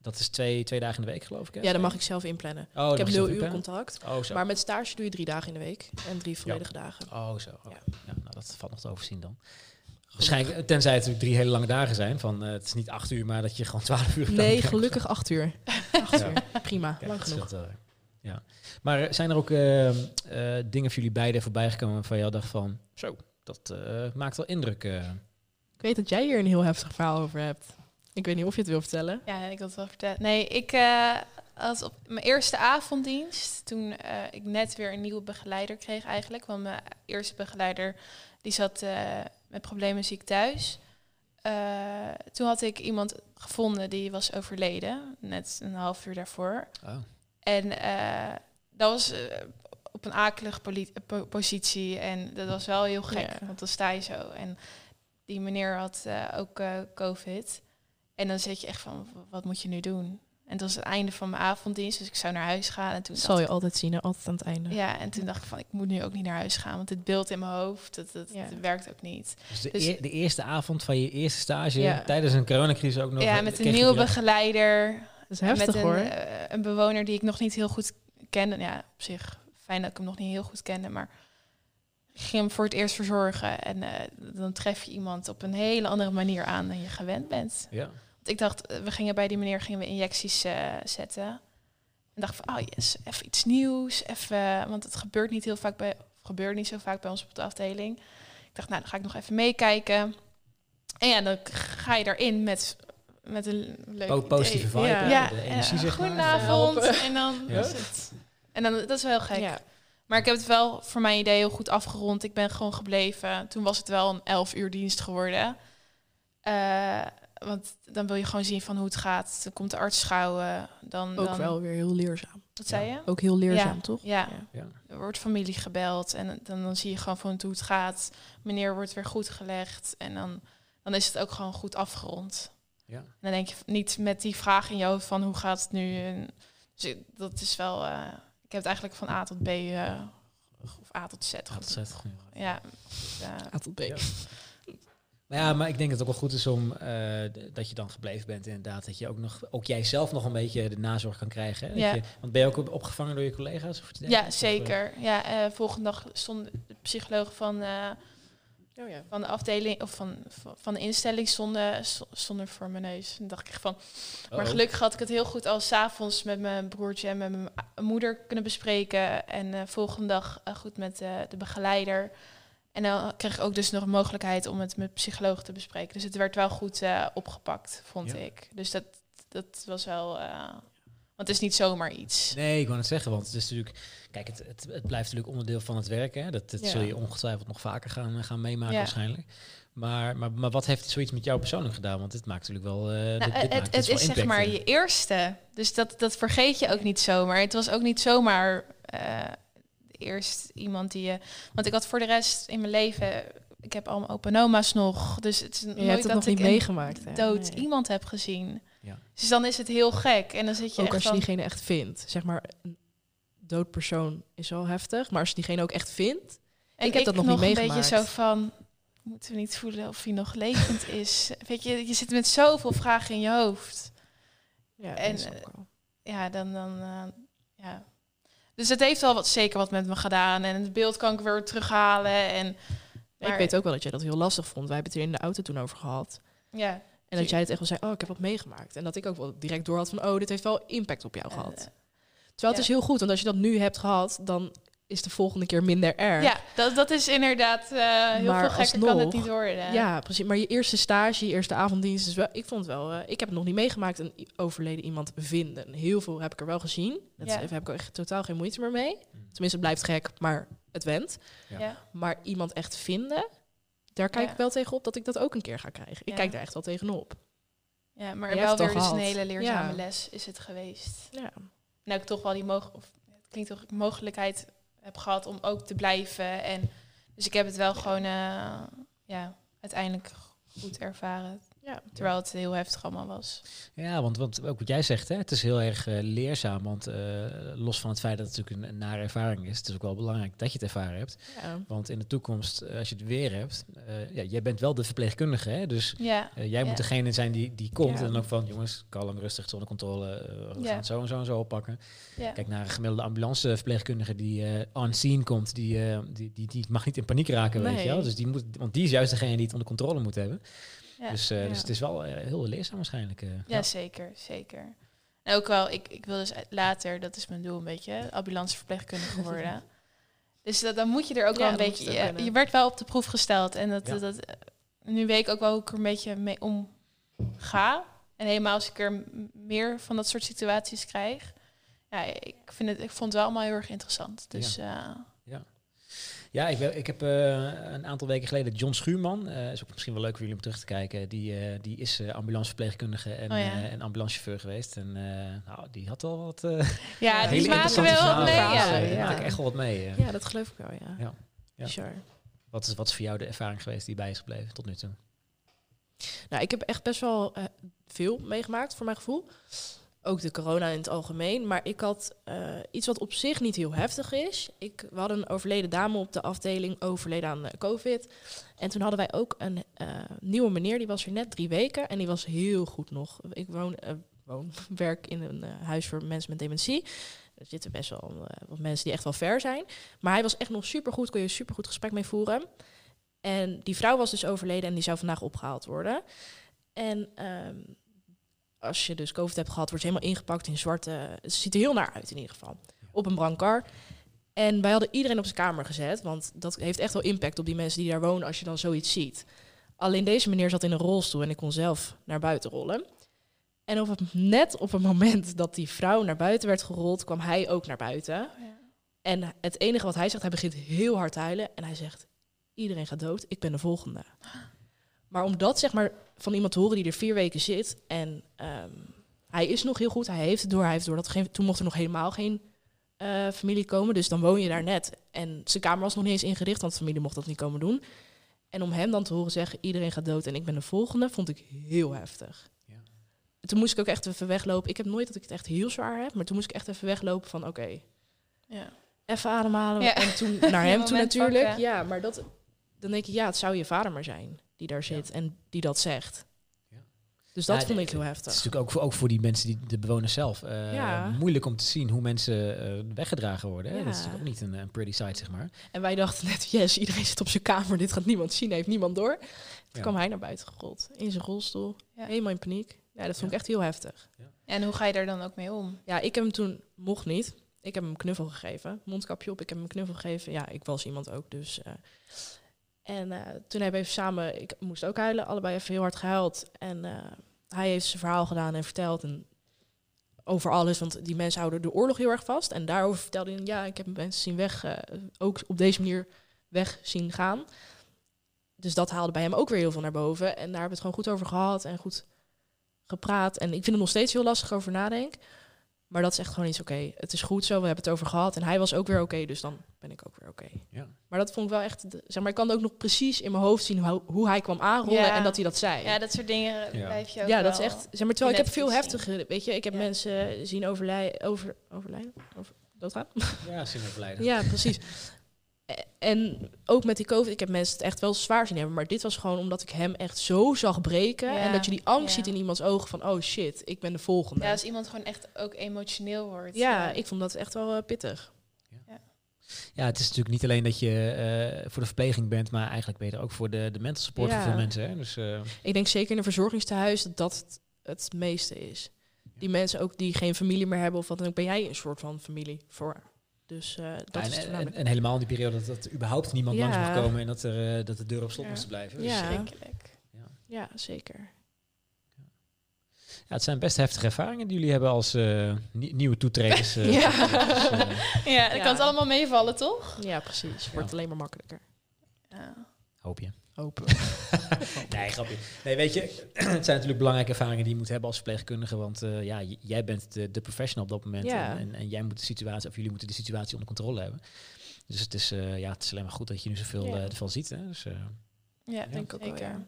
dat is twee, twee dagen in de week, geloof ik. Hè? Ja, dat mag ik zelf inplannen. Oh, ik heb nul uur contact. Oh, zo. Maar met stage doe je drie dagen in de week en drie volledige dagen. Oh, zo. Ja. Ja. nou, dat valt nog te overzien dan. Waarschijnlijk, tenzij het natuurlijk drie hele lange dagen zijn. Van, eh, het is niet acht uur, maar dat je gewoon twaalf uur... Nee, gelukkig acht uur. Acht Ja. uur. Prima, Kijk, lang genoeg. Ja. Maar eh, zijn er ook eh, eh, dingen voor jullie beiden voorbij gekomen waarvan je dacht van... Zo, dat eh, maakt wel indruk. eh. Ik weet dat jij hier een heel heftig verhaal over hebt. Ik weet niet of je het wil vertellen. Ja, ik wil het wel vertellen. Nee, ik eh, had op mijn eerste avonddienst, toen eh, ik net weer een nieuwe begeleider kreeg eigenlijk. Want mijn eerste begeleider, die zat eh, met problemen ziek thuis. Eh, toen had ik iemand gevonden die was overleden, net een half uur daarvoor. Oh. En eh, dat was op een akelige po- positie. En dat was wel heel gek, Ja. want dan sta je zo. En die meneer had eh, ook eh, COVID. En dan zit je echt van, wat moet je nu doen? En dat was het einde van mijn avonddienst, dus ik zou naar huis gaan. En toen Dat zal je ik- altijd zien, altijd aan het einde. ja, en toen dacht ik van, ik moet nu ook niet naar huis gaan. Want dit beeld in mijn hoofd, dat, dat, Ja. dat werkt ook niet. Dus de, Dus- de eerste avond van je eerste stage Ja. tijdens een coronacrisis ook nog... ja, eh, met een nieuwe begeleider. Dat is heftig met een, hoor. eh, een bewoner die ik nog niet heel goed kende. Ja, op zich fijn dat ik hem nog niet heel goed kende, maar ik ging hem voor het eerst verzorgen. En eh, dan tref je iemand op een hele andere manier aan dan je gewend bent. Ja. Ik dacht, eh, we gingen bij die meneer gingen we injecties eh, zetten. En dacht van, oh yes, even iets nieuws. Even, want het gebeurt niet heel vaak bij, gebeurt niet zo vaak bij ons op de afdeling. Ik dacht, nou, dan ga ik nog even meekijken. En ja, dan ga je daarin met, met een leuk Po- positieve idee. vibe, Ja. de energie, zeg maar. goedenavond. En dan Ja. is het. En dan, dat is wel heel gek. Ja. Maar ik heb het wel voor mijn idee heel goed afgerond. Ik ben gewoon gebleven. Toen was het wel een 11 uur dienst geworden. Eh, want dan wil je gewoon zien van hoe het gaat. Dan komt de arts schouwen. Dan, Ook dan, wel weer heel leerzaam. Wat zei je? Ook heel leerzaam, Ja. toch? Ja. Ja. Er wordt familie gebeld. En dan, dan zie je gewoon van hoe het gaat. Meneer wordt weer goed gelegd. En dan, dan is het ook gewoon goed afgerond. Ja. En dan denk je niet met die vraag in je hoofd van hoe gaat het nu. En, dus dat is wel. eh, ik heb het eigenlijk van A tot B eh, of A tot Z. Dat is het. Ja. eh, A tot B. Ja. Maar ja, maar ik denk dat het ook wel goed is om eh, dat je dan gebleven bent inderdaad. Dat je ook nog, ook jijzelf nog een beetje de nazorg kan krijgen. Hè? Ja. je, want ben je ook op- opgevangen door je collega's? Of ja, zeker. Ja, eh, volgende dag stond de psycholoog van, eh, Oh ja. van de afdeling of van, van de instelling stonden, sto- stonden voor mijn neus. En dacht ik echt van. Oh, Maar gelukkig had ik het heel goed al s'avonds met mijn broertje en met mijn moeder kunnen bespreken. En eh volgende dag eh, goed met eh, de begeleider. En dan kreeg ik ook dus nog een mogelijkheid om het met psycholoog te bespreken. Dus het werd wel goed eh, opgepakt, vond Ja. ik. Dus dat, dat was wel. eh, want het is niet zomaar iets. Nee, ik wou het zeggen, want het is natuurlijk... Kijk, het, het, het blijft natuurlijk onderdeel van het werk. Hè? Dat, dat Ja. zul je ongetwijfeld nog vaker gaan, gaan meemaken Ja. waarschijnlijk. Maar, maar, maar wat heeft zoiets met jou persoonlijk gedaan? Want dit maakt natuurlijk wel... eh, dit, Nou, dit het maakt het dus is zeg maar eh. je eerste. Dus dat, dat vergeet je ook niet zomaar. Het was ook niet zomaar eh, eerst iemand die je. Want ik had voor de rest in mijn leven. Ik heb allemaal open oma's nog. Dus het is Je nooit hebt het dat nog ik niet meegemaakt. hè? dood Nee. iemand heb gezien. Ja. Dus dan is het heel gek. En dan zit je Ook echt als je van, diegene echt vindt. Zeg maar, een dood persoon is wel heftig. Maar als je diegene ook echt vindt... En ik heb dat nog niet een beetje meegemaakt. zo van. Moeten we niet voelen of hij nog levend is? Weet je, je zit met zoveel vragen in je hoofd. Ja, En, dat is ook wel. ja, dan, dan eh, ja. Dus het heeft wel wat, zeker wat met me gedaan. En het beeld kan ik weer terughalen. En, ik weet ook wel dat jij dat heel lastig vond. Wij hebben het er in de auto toen over gehad. ja. En dat jij het echt wel zei, oh, ik heb wat meegemaakt. En dat ik ook wel direct door had van, oh, dit heeft wel impact op jou Eh, gehad. Terwijl ja. het is heel goed, want als je dat nu hebt gehad, dan is de volgende keer minder erg. ja, dat, dat is inderdaad eh, heel Maar veel gekker kan het alsnog- niet worden. Ja, precies. Maar je eerste stage, je eerste avonddienst, is wel, ik vond het wel, eh, ik heb het nog niet meegemaakt, een overleden iemand vinden. Heel veel heb ik er wel gezien. Dat Ja. heb ik ook echt totaal geen moeite meer mee. Tenminste, het blijft gek, maar het went. Ja. Ja. Maar iemand echt vinden, daar kijk Ja. ik wel tegenop dat ik dat ook een keer ga krijgen. Ik Ja. kijk daar echt wel tegenop. Ja, maar wel weer dus een hele leerzame Ja. les is het geweest. Ja. Nou, ik toch wel die mogen, of, het klinkt toch, mogelijkheid heb gehad om ook te blijven. En dus ik heb het wel gewoon, eh, ja, uiteindelijk goed ervaren. Ja. Terwijl het heel heftig allemaal was. Ja, want, want ook wat jij zegt, hè, het is heel erg eh, leerzaam. Want eh, los van het feit dat het natuurlijk een, een nare ervaring is, het is ook wel belangrijk dat je het ervaren hebt. Ja. Want in de toekomst, eh, als je het weer hebt, ja, jij bent wel de verpleegkundige, hè? dus Ja, jij moet degene zijn die, die komt en dan ook van, jongens, kalm, rustig, zonder controle, we Ja. gaan het zo en zo en zo oppakken. Kijk naar een gemiddelde ambulanceverpleegkundige die on scene komt, die, die, die, die mag niet in paniek raken, weet je wel. Dus die moet, want die is juist degene die het onder controle moet hebben. Ja. Dus, eh, Ja. dus het is wel eh, heel leerzaam waarschijnlijk. eh. Ja, zeker, zeker. En ook wel, ik, ik wil dus later, dat is mijn doel een beetje, ambulanceverpleegkundige worden. dus dat, dan moet je er ook Ja, wel een beetje, je werd wel op de proef gesteld. En dat, Ja. dat, nu weet ik ook wel hoe ik er een beetje mee omga. En helemaal als ik er meer van dat soort situaties krijg. Ja, ik, vind het, ik vond het wel allemaal heel erg interessant. Dus eh, Ja, ik, ben- ik heb eh, een aantal weken geleden John Schuurman, eh is ook misschien wel leuk voor jullie om terug te kijken. Die, eh, die is ambulanceverpleegkundige en, Oh ja. en ambulancechauffeur geweest. En nou, die had wel wat ja, die interessante wel mee. Ja. maken echt wel wat mee. ja, dat geloof ik wel, ja. Ja. Ja. Bizar. Wat, is, wat is voor jou de ervaring geweest die bij is gebleven tot nu toe? Nou, ik heb echt best wel veel meegemaakt, voor mijn gevoel. Ook de corona in het algemeen. Maar ik had eh, iets wat op zich niet heel heftig is. Ik, we hadden een overleden dame op de afdeling, overleden aan eh, COVID. En toen hadden wij ook een eh, nieuwe meneer, die was er net drie weken. En die was heel goed nog. Ik woon, woon werk in een huis voor mensen met dementie. Er zitten best wel wat mensen die echt wel ver zijn. Maar hij was echt nog supergoed, kon je een supergoed gesprek mee voeren. En die vrouw was dus overleden en die zou vandaag opgehaald worden. En ehm, als je dus COVID hebt gehad, wordt je helemaal ingepakt in zwarte... Het ziet er heel naar uit in ieder geval. Op een brancard. En wij hadden iedereen op zijn kamer gezet. Want dat heeft echt wel impact op die mensen die daar wonen als je dan zoiets ziet. Alleen deze meneer zat in een rolstoel en ik kon zelf naar buiten rollen. En op het, net op het moment dat die vrouw naar buiten werd gerold, kwam hij ook naar buiten. Ja. En het enige wat hij zegt, hij begint heel hard te huilen. En hij zegt, iedereen gaat dood, ik ben de volgende. Maar om dat zeg maar van iemand te horen die er vier weken zit... en ehm, hij is nog heel goed, hij heeft het door, hij heeft door dat geen, toen mocht er nog helemaal geen eh, familie komen. Dus dan woon je daar net. En zijn kamer was nog niet eens ingericht, want de familie mocht dat niet komen doen. En om hem dan te horen zeggen, iedereen gaat dood en ik ben de volgende, vond ik heel heftig. Ja. Toen moest ik ook echt even weglopen. Ik heb nooit dat ik het echt heel zwaar heb, maar toen moest ik echt even weglopen van oké, Ja. even ademhalen. Ja. En toen naar hem toe natuurlijk. pakken. Ja, maar dat, dan denk ik, ja, het zou je vader maar zijn die daar zit en die dat zegt. Ja. Dus dat Ja, vond ik heel Het heftig. is natuurlijk ook voor, ook voor die mensen, die, de bewoners zelf, eh, Ja. moeilijk om te zien hoe mensen eh, weggedragen worden. Hè? Ja. Dat is natuurlijk ook niet een, een pretty sight, zeg maar. En wij dachten net, yes, iedereen zit op zijn kamer, dit gaat niemand zien, heeft niemand door. Toen Ja. kwam hij naar buiten gerold, in zijn rolstoel, Ja. helemaal in paniek. Ja, dat vond Ja. ik echt heel heftig. En hoe ga je daar dan ook mee om? Ja, ik heb hem toen, mocht niet, ik heb hem een knuffel gegeven, mondkapje op, ik heb hem een knuffel gegeven. Ja, ik was iemand ook, dus... eh, en eh, toen hebben we even samen, ik moest ook huilen, allebei even heel hard gehuild. En eh, hij heeft zijn verhaal gedaan en verteld en over alles, want die mensen houden de oorlog heel erg vast. En daarover vertelde hij, ja, ik heb mensen zien weg, eh, ook op deze manier weg zien gaan. Dus dat haalde bij hem ook weer heel veel naar boven. En daar hebben we het gewoon goed over gehad en goed gepraat. En ik vind het nog steeds heel lastig over nadenk. Maar dat is echt gewoon iets oké. Het is goed zo, we hebben het over gehad. En hij was ook weer oké, dus dan ben ik ook weer oké. Ja. Maar dat vond ik wel echt... de- zeg maar, ik kan ook nog precies in mijn hoofd zien hoe, hoe hij kwam aanrollen Ja. en dat hij dat zei. Ja, dat soort dingen Ja. blijf je ook Ja, dat is echt... Zeg maar, terwijl ik heb veel Netflix zien. heftige... Weet je, ik heb Ja. mensen zien overlijden... Over, overlijden? Over, doodgaan? Ja, zin overlijden. Ja, precies. En ook met die COVID, ik heb mensen het echt wel zwaar zien hebben. Maar dit was gewoon omdat ik hem echt zo zag breken. Ja, En dat je die angst ja. ziet in iemands ogen van... oh shit, ik ben de volgende. Ja, als iemand gewoon echt ook emotioneel wordt. Ja, ik vond dat echt wel eh, pittig. Ja, het is natuurlijk niet alleen dat je eh, voor de verpleging bent, maar eigenlijk ben je er ook voor de, de mental support Ja. voor veel mensen. Hè? Dus eh, Ik denk zeker in een verzorgingstehuis dat dat het, het meeste is. Die mensen ook die geen familie meer hebben of wat dan ook, ben jij een soort van familie voor. Dus eh, dat ja, is en, het en, voornamelijk. en helemaal in die periode dat, dat er überhaupt niemand Ja. langs mag komen en dat, er, eh, dat de deur op slot Ja. moest blijven. Dus, Ja. ja. Verschrikkelijk. Ja, zeker. het zijn best heftige ervaringen die jullie hebben als eh, nie- nieuwe toetreders. eh, Ja. dus, eh, Ja, dan Ja. kan het allemaal meevallen, toch? Ja, precies. Wordt alleen maar makkelijker. Ja. hoop je. Hopen. nee, grapje. Nee, weet je, het zijn natuurlijk belangrijke ervaringen die je moet hebben als verpleegkundige. Want eh, ja, jij bent de, de professional op dat moment. Ja. En, en, jij moet de situatie, of jullie moeten de situatie onder controle hebben. Dus het is, eh, ja, het is alleen maar goed dat je nu zoveel Ja. eh, ervan ziet. Hè? Dus, eh, Ja, denk ik ook wel, zeker. ja.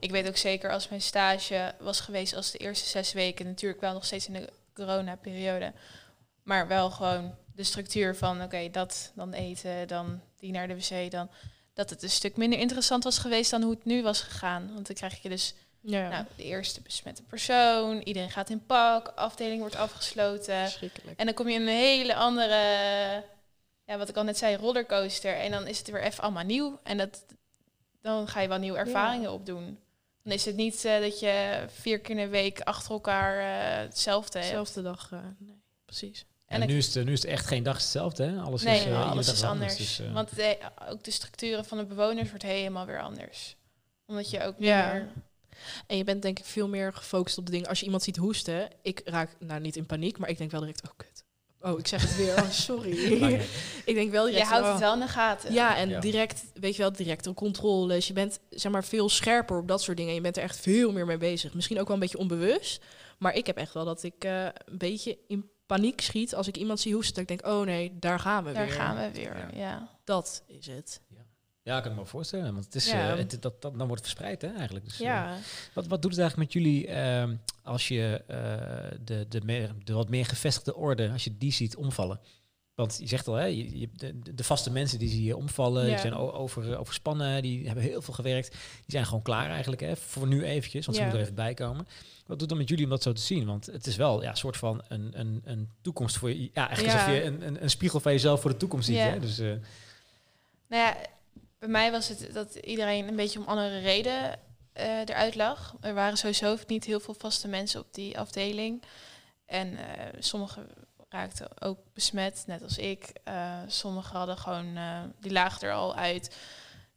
Ik weet ook zeker als mijn stage was geweest als de eerste zes weken, natuurlijk wel nog steeds in de corona-periode, maar wel gewoon de structuur van oké, dat dan eten, dan die naar de wc, dan dat het een stuk minder interessant was geweest dan hoe het nu was gegaan. Want dan krijg je dus Ja, nou, de eerste besmette persoon, iedereen gaat in pak, afdeling wordt afgesloten. En dan kom je in een hele andere, ja, wat ik al net zei, rollercoaster. En dan is het weer even allemaal nieuw. En dat, dan ga je wel nieuwe ervaringen opdoen. Dan is het niet eh, dat je vier keer in de week achter elkaar eh, hetzelfde hebt. Dezelfde dag, eh, nee, precies. En En ik- nu, is het, nu is het echt geen dag hetzelfde. Hè? Alles Nee, is, eh, alles is anders. dus, eh, Want de- ook de structuren van de bewoners wordt helemaal weer anders. Omdat je ook Ja. meer... En je bent denk ik veel meer gefocust op de dingen. Als je iemand ziet hoesten, ik raak nou niet in paniek, maar ik denk wel direct, oh kut. Oh, ik zeg het weer. Oh, sorry. ik denk wel Je direct. houdt oh. het wel in de gaten. Ja, en Ja. direct, weet je wel, direct op controles. Je bent zeg maar veel scherper op dat soort dingen. Je bent er echt veel meer mee bezig. Misschien ook wel een beetje onbewust. Maar ik heb echt wel dat ik eh, een beetje in paniek schiet als ik iemand zie hoesten. Dat ik denk, oh nee, daar gaan we Daar weer. gaan we weer, Ja. ja. Dat is het. Ja, ik kan me voorstellen. Want het is, Ja. eh, het, dat, dat, dan wordt het verspreid hè, eigenlijk. Dus, eh, Ja, Wat, wat doet het eigenlijk met jullie ehm, als je eh, de, de, meer, de wat meer gevestigde orde, als je die ziet omvallen? Want je zegt al, hè, je, je- de, de vaste mensen die zie je omvallen, die zijn over, overspannen, die hebben heel veel gewerkt. Die zijn gewoon klaar eigenlijk, hè, voor nu eventjes, want ze moeten er even bij komen. Wat doet dat met jullie om dat zo te zien? Want het is wel ja, een soort van een, een, een toekomst voor je. Ja, echt Ja. alsof je een, een, een spiegel van jezelf voor de toekomst ziet. Ja. Hè? Dus, eh, Nou ja, bij mij was het dat iedereen een beetje om andere reden eh, eruit lag. Er waren sowieso niet heel veel vaste mensen op die afdeling. En eh sommigen raakten ook besmet, net als ik. Sommigen hadden gewoon, die lagen er al uit.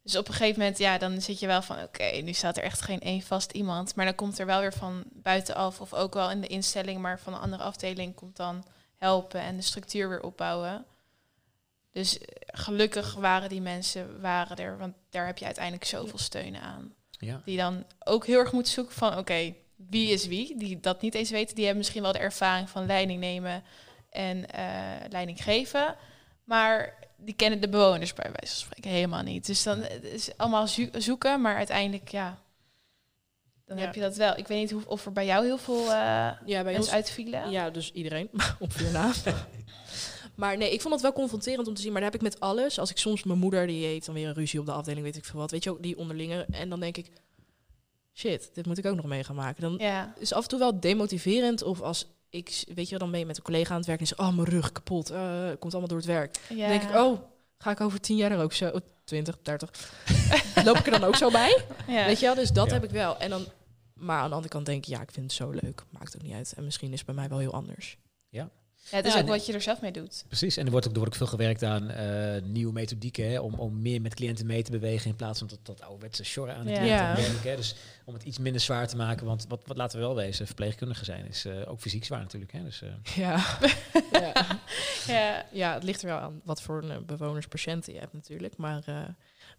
Dus op een gegeven moment, ja, dan zit je wel van, oké, nu staat er echt geen één vast iemand. Maar dan komt er wel weer van buitenaf, of ook wel in de instelling, maar van een andere afdeling komt dan helpen en de structuur weer opbouwen. Dus eh, gelukkig waren die mensen waren er, want daar heb je uiteindelijk zoveel steun aan. ja. Die dan ook heel erg moeten zoeken van, oké, wie is wie? Die dat niet eens weten. Die hebben misschien wel de ervaring van leiding nemen en eh, leiding geven. Maar die kennen de bewoners bij wijze van spreken helemaal niet. Dus dan het is allemaal zo- zoeken, maar uiteindelijk, ja, dan Ja. heb je dat wel. Ik weet niet hoe, of er bij jou heel veel eh ja bij ons uitvielen. Ja, dus iedereen op vier na. maar nee, ik vond het wel confronterend om te zien. Maar dat heb ik met alles. Als ik soms mijn moeder, die heeft dan weer een ruzie op de afdeling, weet ik veel wat. Weet je ook, die onderlinge. En dan denk ik, shit, dit moet ik ook nog mee gaan maken. Dan Ja, is af en toe wel demotiverend. Of als ik, weet je wel, dan ben je met een collega aan het werk en zeg, oh, mijn rug kapot. eh, komt allemaal door het werk. ja. Dan denk ik, oh, ga ik over tien jaar er ook zo, oh, 20, 30. Loop ik er dan ook zo bij? ja. Weet je wel, dus dat Ja. heb ik wel. En dan, maar aan de andere kant denk ik, ja, ik vind het zo leuk. Maakt ook niet uit. En misschien is het bij mij wel heel anders. Ja, het is Ja, ook nee. wat je er zelf mee doet. Precies, en er wordt ook, er wordt ook veel gewerkt aan eh, nieuwe methodieken hè, om, om meer met cliënten mee te bewegen in plaats van dat, dat ouderwetse sjorren aan de Ja. cliënten. Ja. werk, hè. Dus om het iets minder zwaar te maken, want wat, wat laten we wel wezen, verpleegkundige zijn is eh, ook fysiek zwaar natuurlijk. Hè. Dus, eh, Ja. ja. Ja, ja, het ligt er wel aan wat voor een bewoners, patiënten je hebt natuurlijk. Maar eh,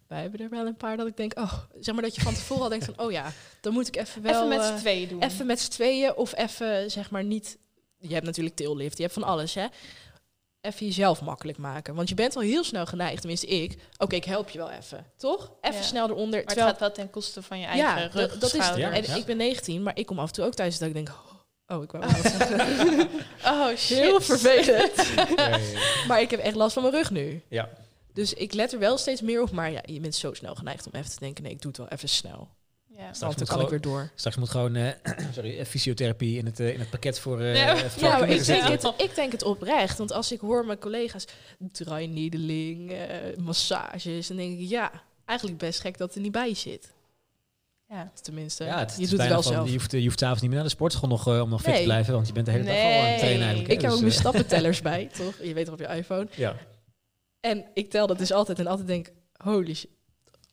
wij hebben er wel een paar dat ik denk, oh, zeg maar dat je van tevoren al denkt van, oh ja, dan moet ik even wel... even met z'n tweeën doen. Even met z'n tweeën of even, zeg maar, niet... Je hebt natuurlijk tillift, je hebt van alles, hè. Even jezelf makkelijk maken. Want je bent al heel snel geneigd, tenminste ik. Oké, ik help je wel even, toch? Even Ja. snel eronder. Maar het gaat wel ten koste van je eigen ja, rug, dat, dat is het. schouder. Ja, En ja. ik ben 19, maar ik kom af en toe ook thuis dat ik denk... Oh, ik wou zeggen. Oh shit. Heel vervelend. ja, ja, maar ik heb echt last van mijn rug nu. ja. Dus ik let er wel steeds meer op. Maar ja, je bent zo snel geneigd om even te denken... nee, ik doe het wel even snel. Ja. Straks Want dan moet kan ik gewoon- weer door. Straks moet gewoon eh, sorry, eh, fysiotherapie in het, eh, in het pakket voor eh Ja. ja, Ja, maar ik denk, het, ik denk het oprecht. Want als ik hoor mijn collega's dry needling, eh, massages... dan denk ik, ja, eigenlijk best gek dat het er niet bij zit. Ja. Tenminste, Ja, het, je doet het wel van, zelf. Je hoeft, je hoeft s'avonds niet meer naar de sportschool nog om nog fit te Nee. blijven, want je bent de hele dag al aan het Nee. trainen eigenlijk. hè. Ik heb ook Dus, mijn eh, stappentellers bij, toch? Je weet toch op je iPhone. Ja. En ik tel dat dus altijd en altijd denk, holy shit.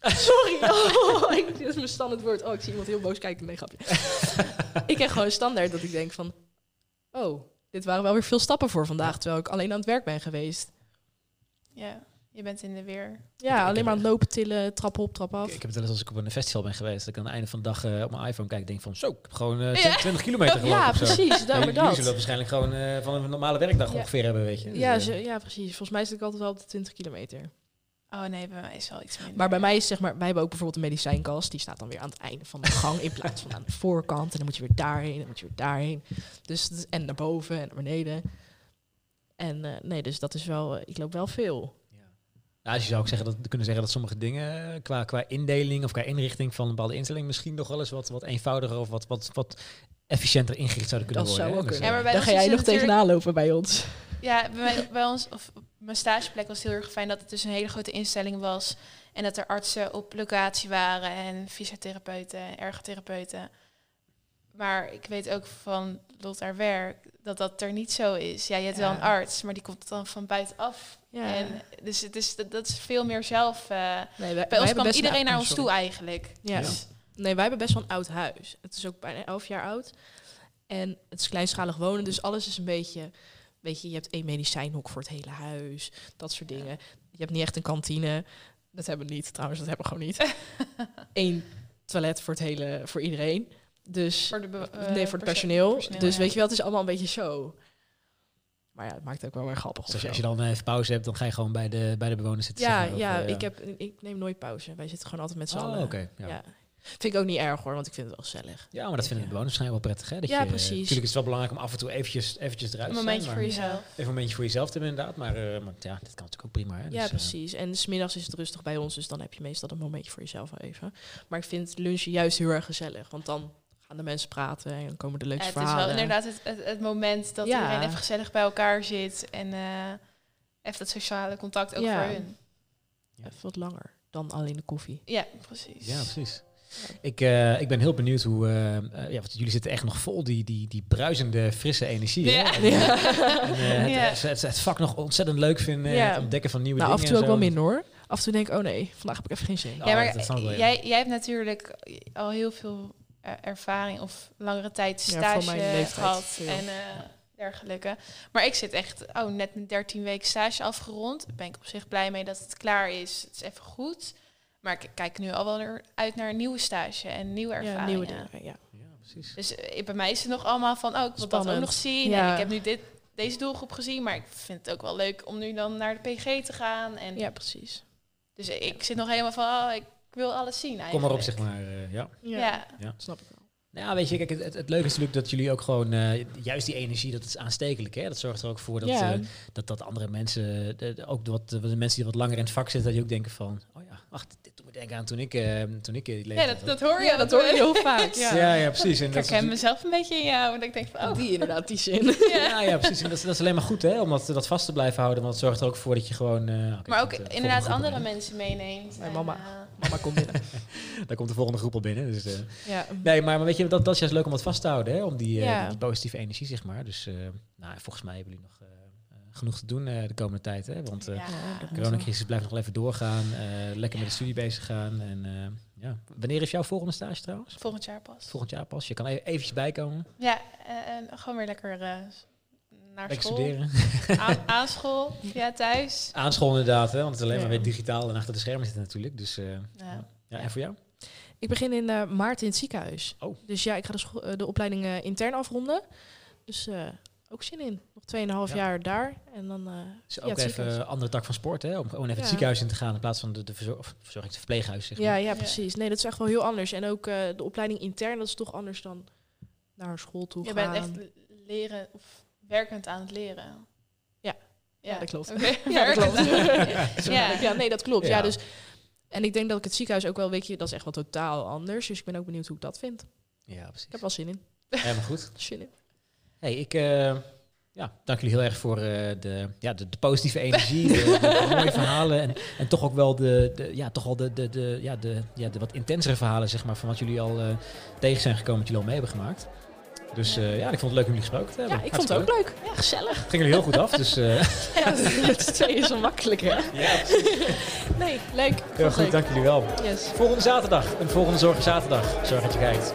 Sorry, oh, ik, dit is mijn standaard woord. Oh, ik zie iemand heel boos kijken. Nee, grapje. ik heb gewoon standaard dat ik denk van, oh, dit waren wel weer veel stappen voor vandaag, terwijl ik alleen aan het werk ben geweest. Ja. Je bent in de weer. Ja, alleen maar aan het lopen, tillen, trap op, trap af. Ik, ik heb het wel eens als ik op een festival ben geweest, dat ik aan het einde van de dag eh, op mijn iPhone kijk en denk van, zo, ik heb gewoon eh, 20, 20 kilometer gelopen ja, of zo. precies. Maar jullie zullen dat. dat waarschijnlijk gewoon eh, van een normale werkdag Ja. ongeveer hebben, weet je. Dus, Ja, eh, zo, ja, precies. Volgens mij zit ik altijd wel op de 20 kilometer. Oh nee, bij mij is wel iets minder. Maar bij mij is zeg maar, wij hebben ook bijvoorbeeld een medicijnkast. Die staat dan weer aan het einde van de gang in plaats van aan de voorkant. En dan moet je weer daarheen, dan moet je weer daarheen. Dus en naar boven en naar beneden. En eh, nee, dus dat is wel, eh, ik loop wel veel. Nou, dus je zou ook zeggen dat, kunnen zeggen dat sommige dingen eh, qua, qua indeling of qua inrichting van een bepaalde instelling misschien nog wel eens wat, wat eenvoudiger of wat, wat, wat efficiënter ingericht zouden kunnen Dat worden. zou wel Dus, kunnen. Ja, maar bij Daar ga jij nog tegenaan lopen bij ons. Ja, bij, bij ons, of mijn stageplek was heel erg fijn dat het dus een hele grote instelling was. En dat er artsen op locatie waren en fysiotherapeuten en ergotherapeuten. Maar ik weet ook van Lot haar werk dat dat er niet zo is. Ja, je hebt wel een arts, maar die komt dan van buitenaf. Ja. En dus het is, dat, dat is veel meer zelf. eh, nee, wij, bij ons kwam iedereen een- naar oh, ons sorry. toe eigenlijk. Ja. Dus- Nee, wij hebben best wel een oud huis. Het is ook bijna elf jaar oud. En het is kleinschalig wonen, dus alles is een beetje... Weet je, je hebt één medicijnhok voor het hele huis. Dat soort dingen. Je hebt niet echt een kantine. Dat hebben we niet, trouwens. Dat hebben we gewoon niet. Eén toilet voor het hele... Voor iedereen. Dus... Voor de be- eh, nee, voor het perso- personeel. personeel, dus ja. weet je wel, het is allemaal een beetje show. Maar ja, het maakt ook wel weer grappig. Dus als je dan even pauze hebt, dan ga je gewoon bij de, bij de bewoners zitten. ja, ja, eh, ik, heb, ik neem nooit pauze. Wij zitten gewoon altijd met z'n Oh, allen. oké. ja. Ja. Vind ik ook niet erg hoor, want ik vind het wel gezellig. Ja, maar dat vinden de bewoners waarschijnlijk wel prettig. Hè? Dat Ja, je, precies. Natuurlijk is het wel belangrijk om af en toe eventjes, eventjes eruit Een te momentje zijn. voor maar- jezelf. Even een momentje voor jezelf te hebben inderdaad. Maar, eh, maar ja, dit kan natuurlijk ook prima. Hè? Ja, Dus, eh, precies. En smiddags is het rustig bij ons, dus dan heb je meestal een momentje voor jezelf even. Maar ik vind lunchen juist heel erg gezellig, want dan gaan de mensen praten en dan komen de Ja, leukste het is wel verhalen. inderdaad het, het, het moment dat Ja. iedereen even gezellig bij elkaar zit. En eh, even dat sociale contact ook Ja. voor hun. Even wat langer dan alleen de koffie. Ja, precies. Ja, precies. Ik, eh, ik ben heel benieuwd hoe... eh, eh, ja, want jullie zitten echt nog vol die, die, die bruisende, frisse energie. hè? Ja. En, het, Ja. het, het, het vak nog ontzettend leuk vinden. Ja. Het ontdekken van nieuwe Nou, af en dingen. toe ook wel minder hoor. Af en toe denk ik, oh nee, vandaag heb ik even geen zin. Oh, ja, maar ja. jij, jij hebt natuurlijk al heel veel ervaring of langere tijd Ja, stage leeftijd gehad en eh, dergelijke. Maar ik zit echt, oh, net mijn 13 weken stage afgerond. Daar ben ik op zich blij mee dat het klaar is. Het is even goed. Maar ik kijk nu al wel weer uit naar een nieuwe stage en nieuwe Ja, ervaringen. nieuwe dingen. Ja. Ja, precies. Dus eh, bij mij is het nog allemaal van, oh, ik wil dat ook nog zien. Ja. En ik heb nu dit, deze doelgroep gezien, maar ik vind het ook wel leuk om nu dan naar de PG te gaan. En ja, precies. Dus ik zit nog helemaal van, oh, ik wil alles zien eigenlijk. Kom maar op, zeg maar. eh, ja. Ja. snap ik wel. Nou, weet je, kijk, het, het, het leuke is natuurlijk dat jullie ook gewoon, eh, juist die energie, dat is aanstekelijk. Hè? Dat zorgt er ook voor dat, ja, eh, dat, dat andere mensen, de, de- ook de, wat, de mensen die wat langer in het vak zitten, dat die ook denken van, oh ja, wacht, denken aan toen ik, eh toen ik die Ja, dat, hoor je. ja, dat hoor je heel vaak. Ja, Ja. ja, precies. En Ik herken natuurlijk- mezelf een beetje in jou. Dat ik denk van, oh, Die inderdaad, die zin. ja, ja, precies. En dat, is- dat is alleen maar goed, hè, om dat, dat vast te blijven houden. Want het zorgt er ook voor dat je gewoon... eh, maar ook komt, eh, inderdaad andere mensen meeneemt. Mijn En, mama. eh, Mama, kom binnen. Daar komt de volgende groep al binnen. Dus, eh, Ja. nee, maar, maar weet je, dat, dat is juist leuk om dat vast te houden, hè, om die, eh, Ja. die positieve energie, zeg maar. Dus eh, nou, volgens mij hebben jullie nog genoeg te doen eh, de komende tijd, hè. Want eh, ja. De coronacrisis blijft nog wel even doorgaan. eh, lekker met de studie bezig gaan. En eh, ja, wanneer is jouw volgende stage trouwens? Volgend jaar pas. Volgend jaar pas. Je kan even eventjes bijkomen. Ja, eh, en gewoon weer lekker eh, naar Lekker school. studeren. Aan, aan school, ja, thuis. Aan school inderdaad, hè, want het is alleen maar weer digitaal en achter de schermen zitten natuurlijk. Dus eh, Ja. ja, en voor jou? Ik begin in maart in het ziekenhuis. Oh. Dus ja, ik ga de, de opleiding eh, intern afronden. Dus eh, ook zin in. Nog 2,5 Ja. jaar daar. En dan Dus ja, ook even een andere tak van sport, hè? Om gewoon even Ja. het ziekenhuis in te gaan in plaats van de, de verzorg, verpleeghuis. Zeg maar. Ja, ja, Ja. precies. Nee, dat is echt wel heel anders. En ook eh, de opleiding intern, dat is toch anders dan naar school toe Je gaan. bent echt leren of werkend aan het leren. Ja. Ja, dat klopt. Ja, dat klopt. ja. ja, nee, dat klopt. Ja. Ja. dus, en ik denk dat ik het ziekenhuis ook wel, weet je, dat is echt wel totaal anders. Dus ik ben ook benieuwd hoe ik dat vind. Ja, precies. Ik heb wel zin in. Helemaal goed. Zin in. Hey, ik eh, ja, dank jullie heel erg voor eh, de, ja, de, de positieve energie, de, de mooie verhalen en, en toch ook wel de, de, ja, toch wel de, de, de, ja, de, ja, de wat intensere verhalen zeg maar, van wat jullie al eh, tegen zijn gekomen, wat jullie al mee hebben gemaakt. Dus ja, ik vond het leuk om jullie gesproken te hebben. Ja, ik vond het ook leuk. Ja, gezellig. Het ging jullie heel goed af, dus eh Ja, met z'n tweeën is wel makkelijker. ja, Nee, leuk. heel goed, leuk. dank jullie wel. Yes. Volgende zaterdag, een volgende Zorgen Zaterdag. Zorg dat je kijkt.